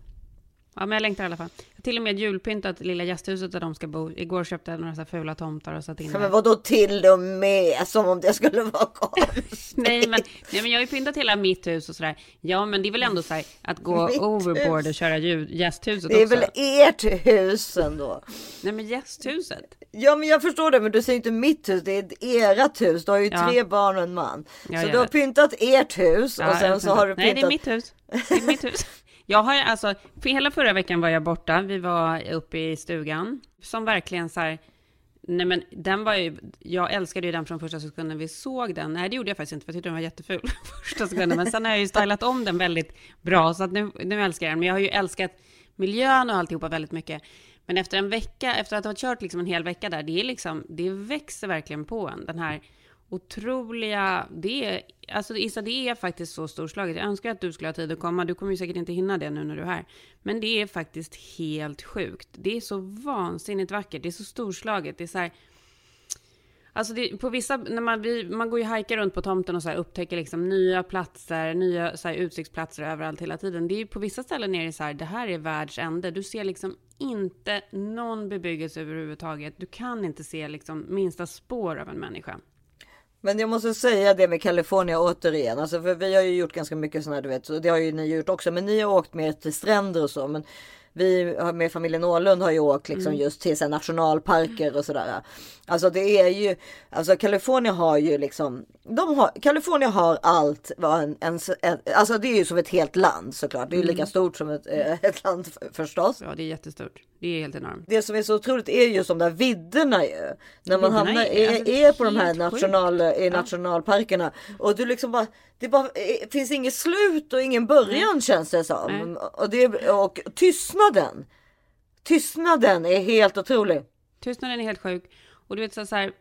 Speaker 2: Ja, men jag längtar i alla fall. Jag har till och med julpyntat lilla gästhuset där de ska bo. Igår köpte jag några så fula tomtar och satt in
Speaker 1: Men vadå till och med? Som om det skulle vara konstigt.
Speaker 2: Nej men, nej, men jag har ju pyntat hela mitt hus och sådär. Ja, men det är väl ändå så här att gå
Speaker 1: Mitt
Speaker 2: overboard
Speaker 1: hus.
Speaker 2: och köra gästhuset
Speaker 1: Det är
Speaker 2: också.
Speaker 1: väl ert hus ändå?
Speaker 2: Nej, men gästhuset.
Speaker 1: Ja men jag förstår det men du säger inte mitt hus, det är ert hus. Du har ju
Speaker 2: Ja.
Speaker 1: tre barn och en man.
Speaker 2: Ja,
Speaker 1: så du har
Speaker 2: vet.
Speaker 1: pyntat ert hus
Speaker 2: Ja,
Speaker 1: och sen så har du
Speaker 2: pyntat. Nej, det är mitt hus. Det är mitt hus. Jag har alltså, för hela förra veckan var jag borta. Vi var uppe i stugan som verkligen så här. Nej men den var ju, jag älskade ju den från första sekunden vi såg den. Nej det gjorde jag faktiskt inte för jag tyckte den var jätteful första sekunden. Men sen har jag ju stylat om den väldigt bra så att nu, nu älskar jag den. Men jag har ju älskat miljön och alltihopa väldigt mycket. Men efter en vecka, efter att ha kört liksom en hel vecka där, det är liksom, det växer verkligen på en. Den här otroliga, det är, alltså Issa det är faktiskt så storslaget. Jag önskar att du skulle ha tid att komma, du kommer ju säkert inte hinna det nu när du är här. Men det är faktiskt helt sjukt. Det är så vansinnigt vackert, det är så storslaget, det är så här, Alltså det, på vissa, när man, vi, man går ju hajkar runt på tomten och så här upptäcker liksom nya platser, nya så här utsiktsplatser överallt hela tiden. Det är ju på vissa ställen är det så här, det här är världs ände. Du ser liksom inte någon bebyggelse överhuvudtaget. Du kan inte se liksom minsta spår av en människa.
Speaker 1: Men jag måste säga det med Kalifornien återigen. Alltså för vi har ju gjort ganska mycket sådana här, du vet. Så det har ju ni gjort också. Men ni har åkt mer till stränder och så. Men vi med familjen Åhlund har ju åkt liksom
Speaker 2: Mm.
Speaker 1: just till så här, nationalparker och sådär. Alltså det är ju, alltså Kalifornien har ju liksom, de har, Kalifornien har allt vad en, en, en, alltså det är ju som ett helt land såklart. Det är ju lika
Speaker 2: Mm.
Speaker 1: stort som ett, eh, ett land för- förstås.
Speaker 2: Ja, det är jättestort. Det är helt enormt.
Speaker 1: Det som är så otroligt är just de där vidderna ju. När man hamnar,
Speaker 2: är-
Speaker 1: är,
Speaker 2: alltså,
Speaker 1: är på de här national, i nationalparkerna. Och du liksom bara, det bara, eh, finns inget slut och ingen början känns det som.
Speaker 2: Nej.
Speaker 1: Och, det, och tystnaden. Tystnaden är helt otrolig.
Speaker 2: Tystnaden är helt sjuk. Och du vet så så här,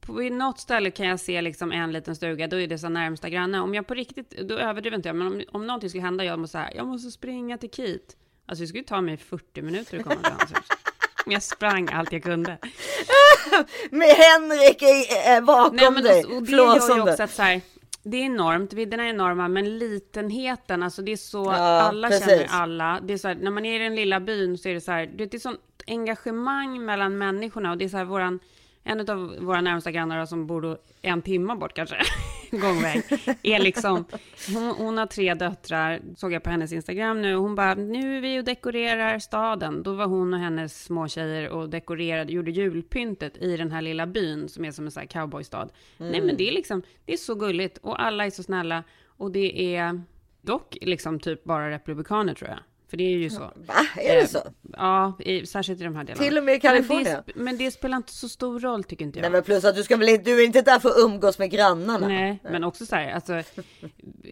Speaker 2: på något ställe kan jag se liksom en liten stuga, då är det så närmsta granne. Om jag på riktigt, då överdriver inte jag, men om, om någonting skulle hända, jag måste säga, jag måste springa till Kit. Alltså det skulle ta mig 40 minuter att komma till hans hus. Men jag sprang allt jag kunde.
Speaker 1: Med Henrik i, eh, bakom
Speaker 2: Nej, men
Speaker 1: dig.
Speaker 2: och, och det gör ju
Speaker 1: flåsande.
Speaker 2: också att så här, det är enormt, vidderna är enorma, men litenheten, alltså det är så,
Speaker 1: Ja,
Speaker 2: alla
Speaker 1: precis.
Speaker 2: känner alla. Det är så här, när man är i den lilla byn så är det så här, det är ett sånt engagemang mellan människorna och det är så här våran, en av våra närmsta grannar som bor en timme bort kanske, gångväg, är liksom, hon, hon har tre döttrar, såg jag på hennes Instagram nu, hon bara, nu är vi och dekorerar staden. Då var hon och hennes småtjejer och dekorerade, gjorde julpyntet i den här lilla byn som är som en sån här cowboystad.
Speaker 1: Mm.
Speaker 2: Nej men det är liksom, det är så gulligt och alla är så snälla. Och det är dock liksom typ bara republikaner tror jag. För det är ju så.
Speaker 1: Va? Är det
Speaker 2: Eh,
Speaker 1: så?
Speaker 2: Ja, i, särskilt i de här delarna.
Speaker 1: Till och med i
Speaker 2: Men
Speaker 1: Kalifornien?
Speaker 2: det, men det spelar inte så stor roll tycker inte jag.
Speaker 1: Nej men plus att du ska väl inte, du är inte där för att umgås med grannarna.
Speaker 2: Nej, men också så här, alltså,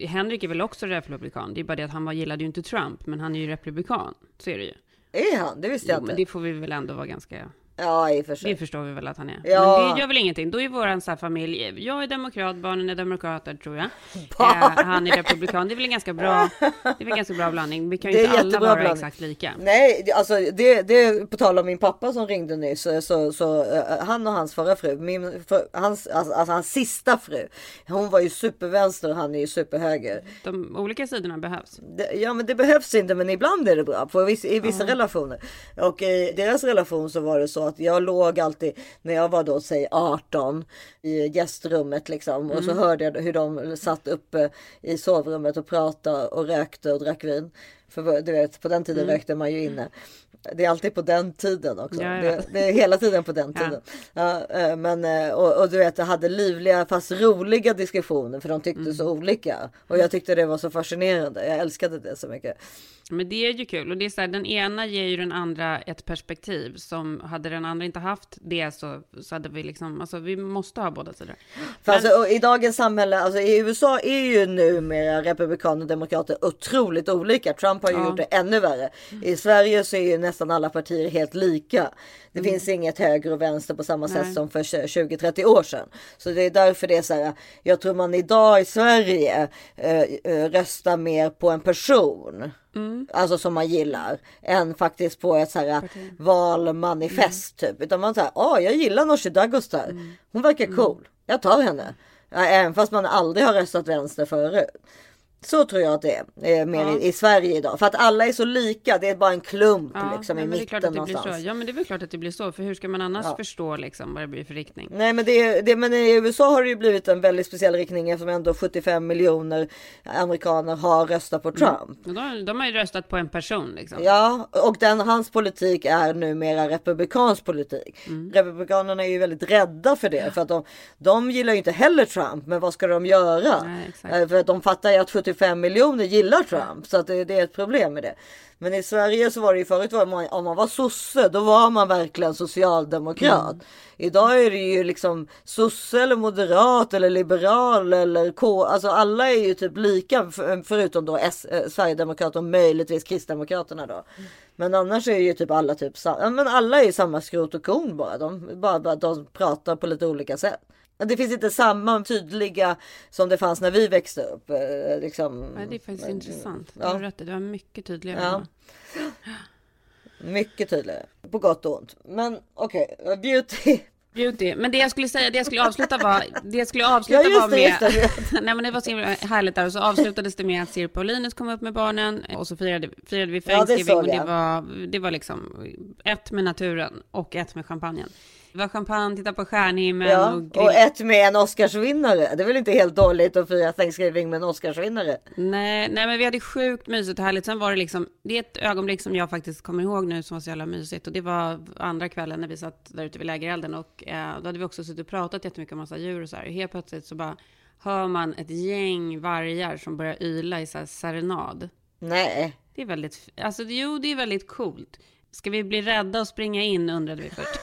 Speaker 2: Henrik är väl också republikan. Det är bara det att han var, gillade ju inte Trump, men han är ju republikan. Så är det ju.
Speaker 1: Är han? Det visste jag
Speaker 2: Jo, men
Speaker 1: inte.
Speaker 2: det får vi väl ändå vara ganska...
Speaker 1: Ja i och för sig.
Speaker 2: Det förstår vi väl att han är.
Speaker 1: Ja.
Speaker 2: Men det gör väl ingenting. Då är våran så här familj, jag är demokrat, barnen är demokrater tror jag. Eh, han är republikan. Det är väl en ganska bra, det är väl ganska bra blandning. Vi kan ju inte alla vara
Speaker 1: blandning.
Speaker 2: exakt lika.
Speaker 1: Nej, alltså det, det på tal om min pappa som ringde nyss. Så, så, så eh, han och hans förra fru, min, för, hans, alltså, alltså hans sista fru. Hon var ju supervänster och han är ju superhöger.
Speaker 2: De olika sidorna behövs.
Speaker 1: Det, ja men det behövs inte men ibland är det bra på viss, i vissa relationer. Och i deras relation så var det så att jag låg alltid när jag var då säg 18 i gästrummet liksom och så
Speaker 2: Mm.
Speaker 1: hörde jag hur de satt uppe i sovrummet och pratade och rökte och drack vin. För du vet på den tiden
Speaker 2: Mm.
Speaker 1: rökte man ju inne. Det är alltid på den tiden också.
Speaker 2: Ja, ja.
Speaker 1: Det, det är hela tiden på den
Speaker 2: Ja.
Speaker 1: tiden. Ja, eh, men, eh, och, och du vet, jag hade livliga fast roliga diskussioner för de tyckte
Speaker 2: Mm.
Speaker 1: så olika. Och jag tyckte det var så fascinerande. Jag älskade det så mycket.
Speaker 2: Men det är ju kul och det är så här, den ena ger ju den andra ett perspektiv som hade den andra inte haft det så, så hade vi liksom, alltså vi måste ha båda sidor.
Speaker 1: Alltså, och I dagens samhälle, alltså i USA är ju numera republikaner och demokrater otroligt olika. Trump har ju
Speaker 2: Ja.
Speaker 1: gjort det ännu värre. I Sverige så är ju nästan alla partier helt lika. Det finns inget höger och vänster på samma sätt
Speaker 2: Mm. Nej.
Speaker 1: som för 20-30 år sedan. Så det är därför det är så här. Jag tror man idag i Sverige eh, eh, röstar mer på en person.
Speaker 2: Mm.
Speaker 1: Alltså som man gillar. Än faktiskt på ett så här valmanifest
Speaker 2: Mm.
Speaker 1: typ. Utan man säger, ja jag gillar Nooshi Dadgostar. Hon verkar
Speaker 2: Mm.
Speaker 1: cool. Jag tar henne. Även fast man aldrig har röstat vänster förut. Så tror jag att det är eh, mer
Speaker 2: Ja.
Speaker 1: i, i Sverige idag. För att alla är så lika. Det är bara en klump
Speaker 2: Ja,
Speaker 1: liksom i
Speaker 2: men det är klart
Speaker 1: mitten
Speaker 2: det blir
Speaker 1: någonstans.
Speaker 2: så. Ja, men det är väl klart att det blir så, för hur ska man annars
Speaker 1: Ja.
Speaker 2: förstå liksom vad det blir för riktning?
Speaker 1: Nej men, det, det, men i USA har det ju blivit en väldigt speciell riktning eftersom ändå 75 miljoner amerikaner har röstat på Trump.
Speaker 2: Och de, de har ju röstat på en person liksom.
Speaker 1: Ja, och den, hans politik är numera republikansk politik.
Speaker 2: Mm.
Speaker 1: Republikanerna är ju väldigt rädda för det. För att de, de gillar ju inte heller Trump. Men vad ska de göra?
Speaker 2: Nej.
Speaker 1: Eh, För att de fattar ju att 75 miljoner gillar Trump. Så att det, det är ett problem med det. Men i Sverige så var det ju förut var man, om man var sosse då var man verkligen socialdemokrat.
Speaker 2: Mm.
Speaker 1: Idag är det ju liksom sosse eller moderat eller liberal eller K. Alltså alla är ju typ lika för- förutom då S, eh, Sverigedemokrater och möjligtvis Kristdemokraterna då. Men annars är ju typ alla typ men alla är ju samma skrot och korn bara. De, bara, bara de pratar på lite olika sätt. Det finns inte samma tydliga som det fanns när vi växte upp. eh, Liksom.
Speaker 2: Nej, det är faktiskt
Speaker 1: Men-
Speaker 2: intressant. Du
Speaker 1: Ja.
Speaker 2: har rätt, det var mycket tydligare.
Speaker 1: Ja. Mycket tydligare. På gott och ont. Men okej, beauty.
Speaker 2: Beauty. Men det jag skulle säga, det jag skulle avsluta var, det jag skulle avsluta
Speaker 1: Ja,
Speaker 2: var
Speaker 1: det,
Speaker 2: med,
Speaker 1: just
Speaker 2: nej men det var så himla härligt där och så avslutades det med att Sir Paulinus kom upp med barnen och så firade, firade vi
Speaker 1: Ja, det
Speaker 2: Thanksgiving och det var, det var liksom ett med naturen och ett med champagnen. Det var champagne, titta på stjärnhimmel
Speaker 1: Ja,
Speaker 2: och grill.
Speaker 1: och ett med en Oscarsvinnare. Det är väl inte helt dåligt att fira Thanksgiving med en Oscarsvinnare?
Speaker 2: Nej, nej, men vi hade sjukt mysigt och härligt. Sen var det liksom, det är ett ögonblick som jag faktiskt kommer ihåg nu som var så jävla mysigt. Och det var andra kvällen när vi satt där ute vid lägerelden och eh, då hade vi också suttit och pratat jättemycket om massa djur och så här. Och helt plötsligt så bara hör man ett gäng vargar som börjar yla i så här serenad.
Speaker 1: Nej.
Speaker 2: Det är väldigt, alltså jo, det är väldigt coolt. Ska vi bli rädda och springa in undrade vi först.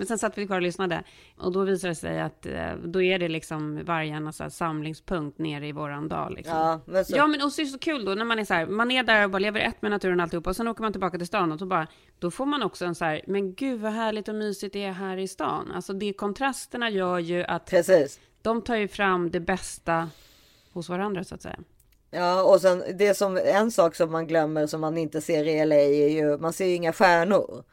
Speaker 2: Men sen satt vi kvar och lyssnade och då visade det sig att eh, då är det liksom vargarnas så här samlingspunkt nere i våran dal. Liksom.
Speaker 1: Ja, men så-
Speaker 2: ja, men och så är det så kul då när man är så här, man är där och bara lever ett med naturen och alltihopa och sen åker man tillbaka till stan och så bara, då får man också en så här, men gud vad härligt och mysigt det är här i stan. Alltså det kontrasterna gör ju att
Speaker 1: Precis.
Speaker 2: de tar ju fram det bästa hos varandra så att säga.
Speaker 1: Ja, och sen det som en sak som man glömmer som man inte ser i LA är ju, man ser ju inga stjärnor.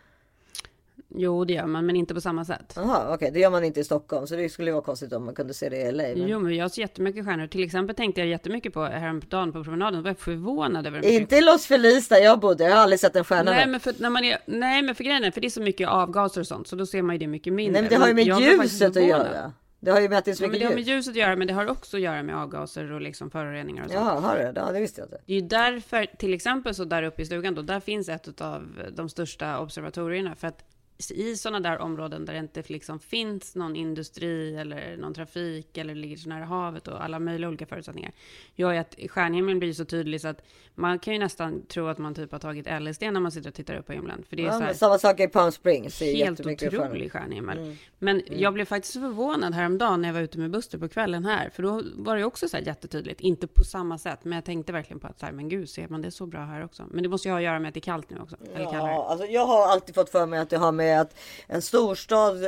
Speaker 2: Jo, det gör man, men inte på samma sätt.
Speaker 1: Jaha, okej, det gör man inte i Stockholm, så det skulle ju vara konstigt om man kunde se det i LA. Men...
Speaker 2: Jo, men jag ser jättemycket stjärnor. Till exempel tänkte jag jättemycket på häromdagen på promenaden. Var jag förvånad över mycket-
Speaker 1: Inte i Los Feliz där jag bodde, jag har aldrig sett en stjärna
Speaker 2: Nej
Speaker 1: där.
Speaker 2: men, för, när man är, nej, men för grejen är, för det är så mycket avgaser och sånt, så då ser man ju det mycket mindre.
Speaker 1: Nej, men det har ju med ljuset att göra. Det har ju med att det är så
Speaker 2: Ja,
Speaker 1: mycket
Speaker 2: det har med
Speaker 1: ljus.
Speaker 2: ljuset att göra, men det har också att göra med avgaser och liksom föroreningar och sånt.
Speaker 1: Ja, har det? Ja, det visste jag inte.
Speaker 2: Det är ju därför, till exempel så där uppe i stugan då, där finns ett av de största observatorierna. För att i sådana där områden där det inte liksom finns någon industri eller någon trafik eller ligger så nära havet och alla möjliga olika förutsättningar gör ju att stjärnhimlen blir så tydlig så att man kan ju nästan tro att man typ har tagit LSD när man sitter och tittar upp på himlen. För det är
Speaker 1: Ja,
Speaker 2: så här,
Speaker 1: samma sak i Palm Springs.
Speaker 2: helt otrolig stjärnhimmel.
Speaker 1: Mm.
Speaker 2: Men
Speaker 1: Mm.
Speaker 2: jag blev faktiskt förvånad häromdagen när jag var ute med Buster på kvällen här, för då var det också så här jättetydligt, inte på samma sätt, men jag tänkte verkligen på att så här, men gud, ser man det så bra här också? Men det måste ju ha att göra med att det är kallt nu också, eller kallare.
Speaker 1: Ja, alltså jag har alltid fått för mig att det har med att en storstad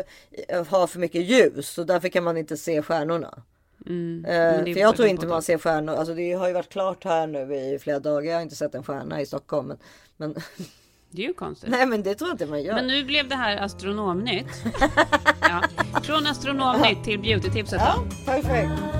Speaker 1: eh, har för mycket ljus och därför kan man inte se stjärnorna.
Speaker 2: Mm,
Speaker 1: Eh,
Speaker 2: är
Speaker 1: för jag tror inte man ser stjärnor. Alltså det har ju varit klart här nu i flera dagar. Jag har inte sett en stjärna i Stockholm. Men, men...
Speaker 2: Det är ju konstigt.
Speaker 1: Nej men det tror jag inte man gör.
Speaker 2: Men nu blev det här astronomnytt. ja. Från astronomnytt till beautytipset
Speaker 1: Ja, perfekt.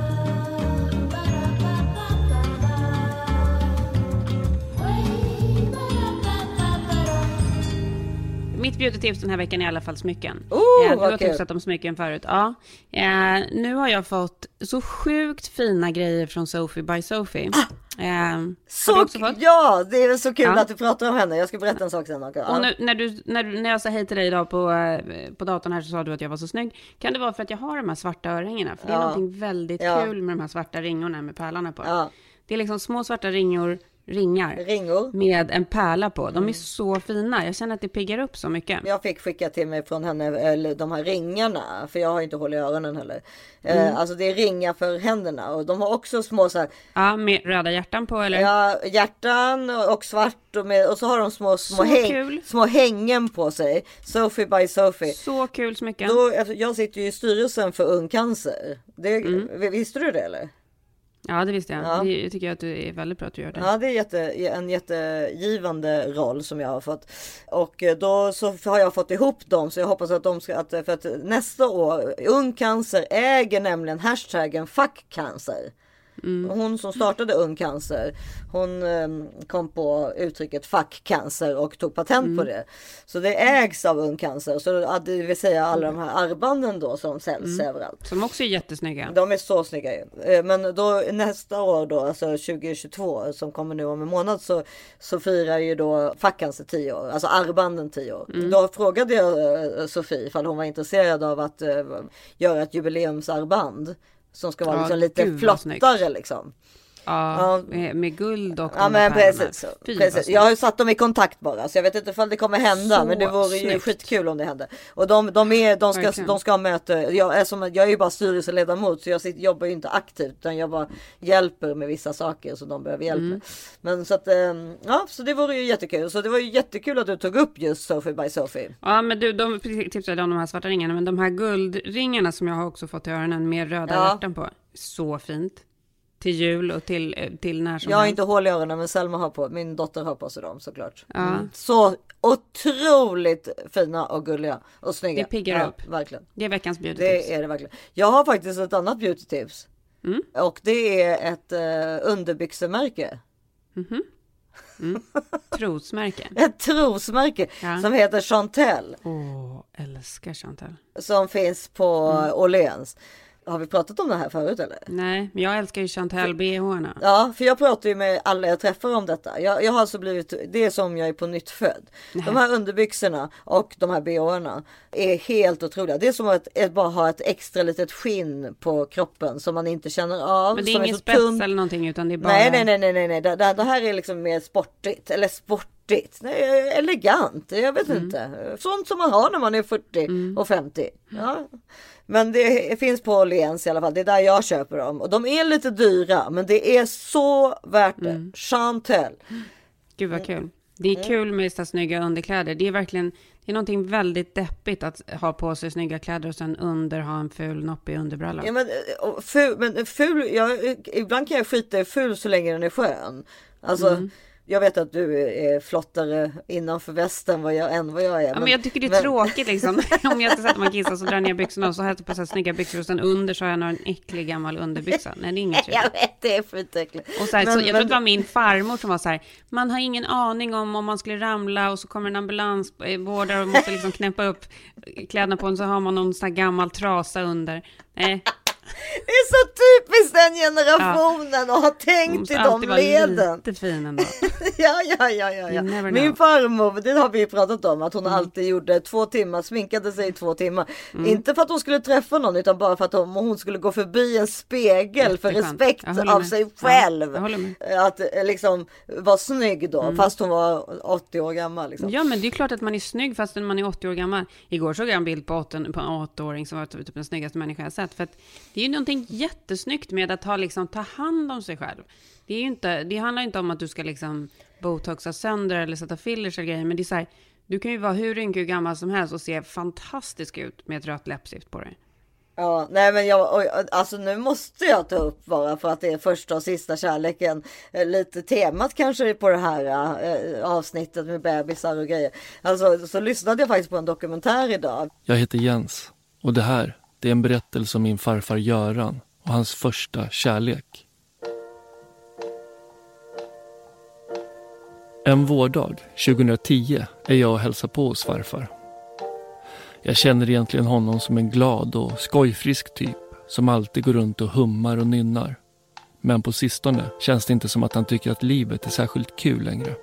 Speaker 2: Mitt beautytips den här veckan är i alla fall smycken.
Speaker 1: Oh,
Speaker 2: Eh, du har
Speaker 1: kul.
Speaker 2: tipsat om smycken förut. Ja. Eh, nu har jag fått så sjukt fina grejer från Sophie by Sophie. Eh, har du
Speaker 1: Så, ja, det är så kul
Speaker 2: Ja.
Speaker 1: att du pratar om henne. Jag ska berätta en sak sen. Ja.
Speaker 2: Och nu, när, du, när, du, när jag sa hej till dig idag på, eh, på datorn här så sa du att jag var så snygg. Kan det vara för att jag har de här svarta örhängena? För det är
Speaker 1: Ja.
Speaker 2: någonting väldigt kul med de här svarta ringorna med pärlorna på. Det är liksom små svarta ringor, ringar
Speaker 1: Ringor.
Speaker 2: med en pärla på. De är
Speaker 1: Mm.
Speaker 2: så fina. Jag känner att det piggar upp så mycket.
Speaker 1: Jag fick skicka till mig från henne eller de här ringarna. För jag har inte hål i öronen heller.
Speaker 2: Mm.
Speaker 1: Eh, alltså det är ringar för händerna. Och de har också små så här.
Speaker 2: Ja, med röda hjärtan på eller?
Speaker 1: Ja, hjärtan och svart och, med, och så har de små, små, häng, små hängen på sig. Sophie by Sophie.
Speaker 2: Så kul smycken.
Speaker 1: Då, alltså, jag sitter ju i styrelsen för Ung Cancer. Det,
Speaker 2: Mm.
Speaker 1: Visste du det eller?
Speaker 2: Ja, det visste jag.
Speaker 1: Ja.
Speaker 2: Det tycker jag att det är väldigt bra att du gör det.
Speaker 1: Ja, det är jätte, en jättegivande roll som jag har fått. Och eh, då så har jag fått ihop dem så jag hoppas att de ska, att, för att nästa år, Ung Cancer äger nämligen hashtaggen Fuck Cancer. Hon som startade Ung Cancer, hon eh, kom på uttrycket fuck cancer och tog patent på det. Så det ägs av Ung Cancer, så det vill säga alla de här armbanden då som säljs överallt.
Speaker 2: Som också är jättesnygga.
Speaker 1: De är så snygga ju. Eh, Men då nästa år då, alltså 2022 som kommer nu om en månad så, så firar ju då fackcancer 10 år, alltså armbanden 10 år.
Speaker 2: Mm.
Speaker 1: Då frågade jag eh, Sofie ifall hon var intresserad av att eh, göra ett jubileumsarmband som ska vara
Speaker 2: Ja,
Speaker 1: liksom lite flottare liksom.
Speaker 2: Ja, Med, med guld och
Speaker 1: Ja men precis.
Speaker 2: Fy,
Speaker 1: precis. Jag har ju satt dem i kontakt bara så jag vet inte ifall det kommer hända
Speaker 2: Så
Speaker 1: men det vore ju
Speaker 2: snyggt.
Speaker 1: skitkul om det hände. Och de, de, är, de, ska,
Speaker 2: Verkligen.
Speaker 1: de ska ha möte. Jag är, som, jag är ju bara styrelseledamot så jag sitter, jobbar ju inte aktivt utan jag bara hjälper med vissa saker som de behöver hjälp
Speaker 2: Mm.
Speaker 1: med. Men så att ehm, ja så det vore ju jättekul. Så det var ju jättekul att du tog upp just Sophie by Sophie.
Speaker 2: Ja, men du, de tipsade om de här svarta ringarna, men de här guldringarna som jag har också fått i öronen med röda
Speaker 1: Ja.
Speaker 2: hjärtan på. Så fint. Till jul och till, eh, till när som
Speaker 1: Jag har
Speaker 2: helst.
Speaker 1: inte hål i öronen men Selma har på, min dotter har på sig dem såklart.
Speaker 2: Ja.
Speaker 1: Mm. Så otroligt fina och gulliga och snygga.
Speaker 2: Det piggar
Speaker 1: ja,
Speaker 2: upp.
Speaker 1: Verkligen.
Speaker 2: Det är veckans beautytips.
Speaker 1: Det är det verkligen. Jag har faktiskt ett annat beautytips.
Speaker 2: Mm.
Speaker 1: Och det är ett uh, underbyxemärke.
Speaker 2: Mhm. Mm. Trosmärke.
Speaker 1: Ett trosmärke
Speaker 2: Ja.
Speaker 1: som heter Chantel.
Speaker 2: Åh, älskar Chantal.
Speaker 1: Som finns på
Speaker 2: Mm.
Speaker 1: Åhléns. Har vi pratat om det här förut eller?
Speaker 2: Nej, men jag älskar ju Chantal bh-arna.
Speaker 1: Ja, för jag pratar ju med alla jag träffar om detta. Jag, jag har alltså blivit, det är som jag är på nytt född. De här underbyxorna och de här bh'arna är helt otroliga. Det är som att ett, bara ha ett extra litet skinn på kroppen som man inte känner av.
Speaker 2: Men det är ingen spets
Speaker 1: tunt.
Speaker 2: eller någonting, utan det är bara...
Speaker 1: Nej, nej, nej, nej, nej, nej. Det, det, det här är liksom mer sportigt eller sportigt. Nej, elegant. Jag vet
Speaker 2: Mm.
Speaker 1: inte. Sånt som man har när man är 40 och 50. Ja. Men det finns på Åhléns i alla fall. Det är där jag köper dem och de är lite dyra, men det är så värt det.
Speaker 2: Mm.
Speaker 1: Chantel.
Speaker 2: Gud vad kul. Det är kul med så snygga underkläder. Det är verkligen, det är någonting väldigt deppigt att ha på sig snygga kläder och sen under ha en ful noppig underbralla.
Speaker 1: Ja, men, ful, men ful, jag, ibland kan jag skita i ful så länge den är skön. Alltså,
Speaker 2: Mm.
Speaker 1: Jag vet att du är flottare innanför västen vad jag, än vad jag är.
Speaker 2: Ja, men jag tycker det är tråkigt liksom. Om jag inte sätter mig kissar så drar jag ner byxorna och så har jag på här snygga byxor och sen under så har jag någon äcklig gammal underbyxa. Nej, det är inget
Speaker 1: Jag vet, det är skitäckligt.
Speaker 2: Och så här,
Speaker 1: Men-
Speaker 2: så, jag tror
Speaker 1: men-
Speaker 2: det var min farmor som var så här, man har ingen aning om om man skulle ramla och så kommer en ambulansvårdare och måste liksom knäppa upp kläderna på en så har man någon sån här gammal trasa under. Nej,
Speaker 1: Det är så typiskt den generationen att ha tänkt i de
Speaker 2: alltid vara
Speaker 1: leden.
Speaker 2: lite fin ändå.
Speaker 1: ja, ja, ja, ja, ja. Min farmor, det har vi pratat om, att hon
Speaker 2: Mm.
Speaker 1: alltid gjorde två timmar, sminkade sig i två timmar. Inte för att hon skulle träffa någon, utan bara för att hon, hon skulle gå förbi en spegel för respekt av sig
Speaker 2: Ja,
Speaker 1: själv.
Speaker 2: med.
Speaker 1: Att eh, liksom vara snygg då,
Speaker 2: Mm.
Speaker 1: fast hon var 80 år gammal. Liksom.
Speaker 2: Ja, men det är klart att man är snygg fast man är 80 år gammal. Igår såg jag en bild på, åtta, på en 8-åring som var typ den snyggaste människa jag sett. För att det är ju någonting jättesnyggt med att ha, liksom, ta hand om sig själv. Det, är ju inte, det handlar inte om att du ska liksom botoxa sönder eller sätta fillers eller grejer, men det är så här, du kan ju vara hur rynkig och gammal som helst och se fantastisk ut med ett rött läppstift på dig.
Speaker 1: Ja, nej men jag, alltså nu måste jag ta upp bara för att det är första och sista kärleken. eh, Lite temat kanske på det här eh, avsnittet med bebisar och grejer. Alltså så lyssnade jag faktiskt på en dokumentär idag.
Speaker 13: Jag heter Jens och det här, det är en berättelse om min farfar Göran och hans första kärlek. En vårdag 2010 är jag och hälsar på hos farfar. Jag känner egentligen honom som en glad och skojfrisk typ som alltid går runt och hummar och nynnar. Men på sistone känns det inte som att han tycker att livet är särskilt kul längre.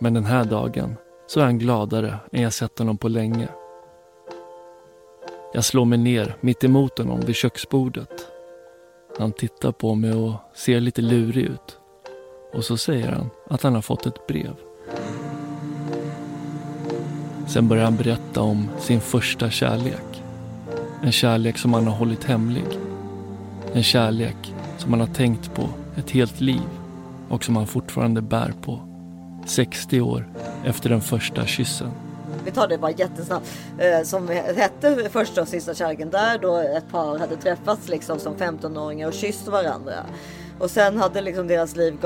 Speaker 13: Men den här dagen så är han gladare än jag sett honom på länge. Jag slår mig ner mitt emot honom vid köksbordet. Han tittar på mig och ser lite lurig ut. Och så säger han att han har fått ett brev. Sen börjar han berätta om sin första kärlek. En kärlek som han har hållit hemlig. En kärlek som han har tänkt på ett helt liv och som han fortfarande bär på. 60 år efter den första kyssen.
Speaker 1: Vi tar det bara jättesnabbt. Eh, som hette första och sista kärleken. Där då ett par hade träffats liksom som 15-åringar och kysst varandra. Och sen hade liksom deras liv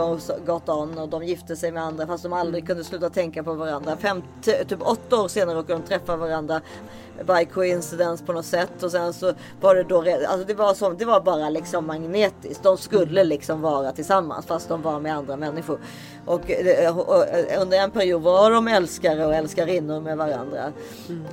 Speaker 1: gått- on och de gifte sig med andra fast de aldrig kunde sluta tänka på varandra. Fem, typ åtta år senare råkade de träffa varandra by coincidence på något sätt och sen så var det då alltså det var som det var bara liksom magnetiskt. De skulle liksom vara tillsammans fast de var med andra människor. Och, eh, och, och under en period var de älskare och älskarinnor med varandra.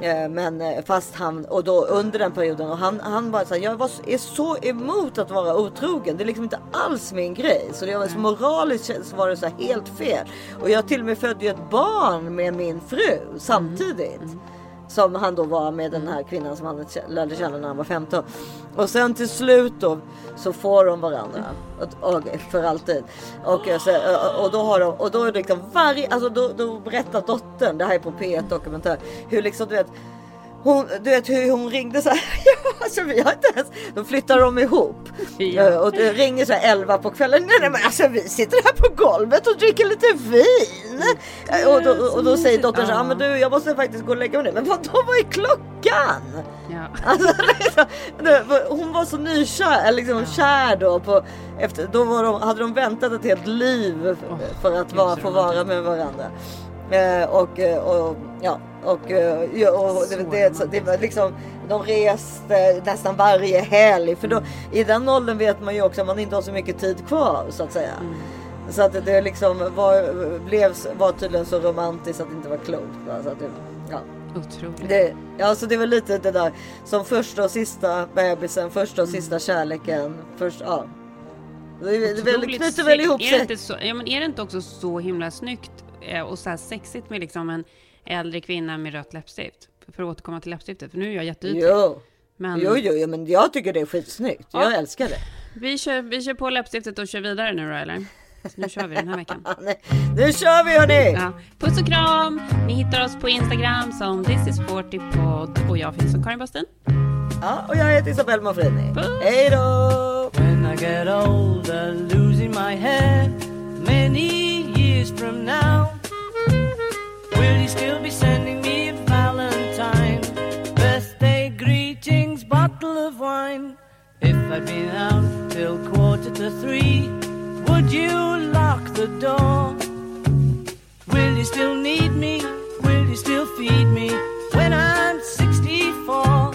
Speaker 1: Eh, Men eh, fast han och då under den perioden och han, han var så här, jag var, är så emot att vara otrogen. Det är liksom inte alls min grej. Så det var så moraliskt så var det så helt fel. Och jag till och med födde ju ett barn med min fru samtidigt. Som han då var med den här kvinnan som han lärde känna när han var 15. Och sen till slut då så får de varandra. Och, och, för alltid. Och, så, och då har de, och då är det liksom varje, alltså då, då berättar dottern, det här är på P1 dokumentär, hur liksom du vet hon, du vet hur hon ringde så här. Ja, alltså vi har inte ens. Då flyttar de ihop. Eh, Och ringer så här 11 på kvällen. Nej, nej men alltså vi sitter här på golvet och dricker lite vin. Eh, Och då, och då säger dottern så här. "Ja, men du jag måste faktiskt gå och lägga mig nu. Men vad då vad är klockan?
Speaker 2: Ja.
Speaker 1: Alltså, liksom, hon var så nykär, liksom kär då. På, efter, då var de, hade de väntat ett helt liv för att vara, få vara med varandra. Eh, och, eh, och ja, och, eh, ja, och det, det, det var liksom, de reste nästan varje helg. För då, i den åldern vet man ju också att man inte har så mycket tid kvar så att säga. Så att det, liksom var, blev, var tydligen så romantiskt att det inte var klokt. Va? Så att det, ja.
Speaker 2: Otroligt.
Speaker 1: Det, ja, så det var lite det där som första och sista bebisen, första och sista kärleken. Först, ja. Det, det, knyter väl ihop
Speaker 2: är det
Speaker 1: sig.
Speaker 2: inte så, ja, men är det inte också så himla snyggt eh, och så här sexigt med liksom en äldre kvinna med rött läppstift? För att återkomma till läppstiftet, för nu är jag jätteytlig.
Speaker 1: Jo.
Speaker 2: Men
Speaker 1: Jo, jo, jo, men jag tycker det är skitsnyggt. Jag
Speaker 2: Ja.
Speaker 1: älskar det.
Speaker 2: Vi, kör, vi kör på läppstiftet och kör vidare nu då, eller? Så nu kör vi den här veckan.
Speaker 1: Nu kör vi hörni!
Speaker 2: Ja. Puss och kram! Ni hittar oss på Instagram som This is 40 podd och jag finns som Karin Bastin.
Speaker 1: Ja, och jag heter Isabelle Monfrini. Hej då!
Speaker 14: When I get older, losing my head many years from now, will you still be sending me a Valentine? Birthday greetings, bottle of wine. If I'd been out till quarter to three, would you lock the door? Will you still need me? Will you still feed me when I'm 64?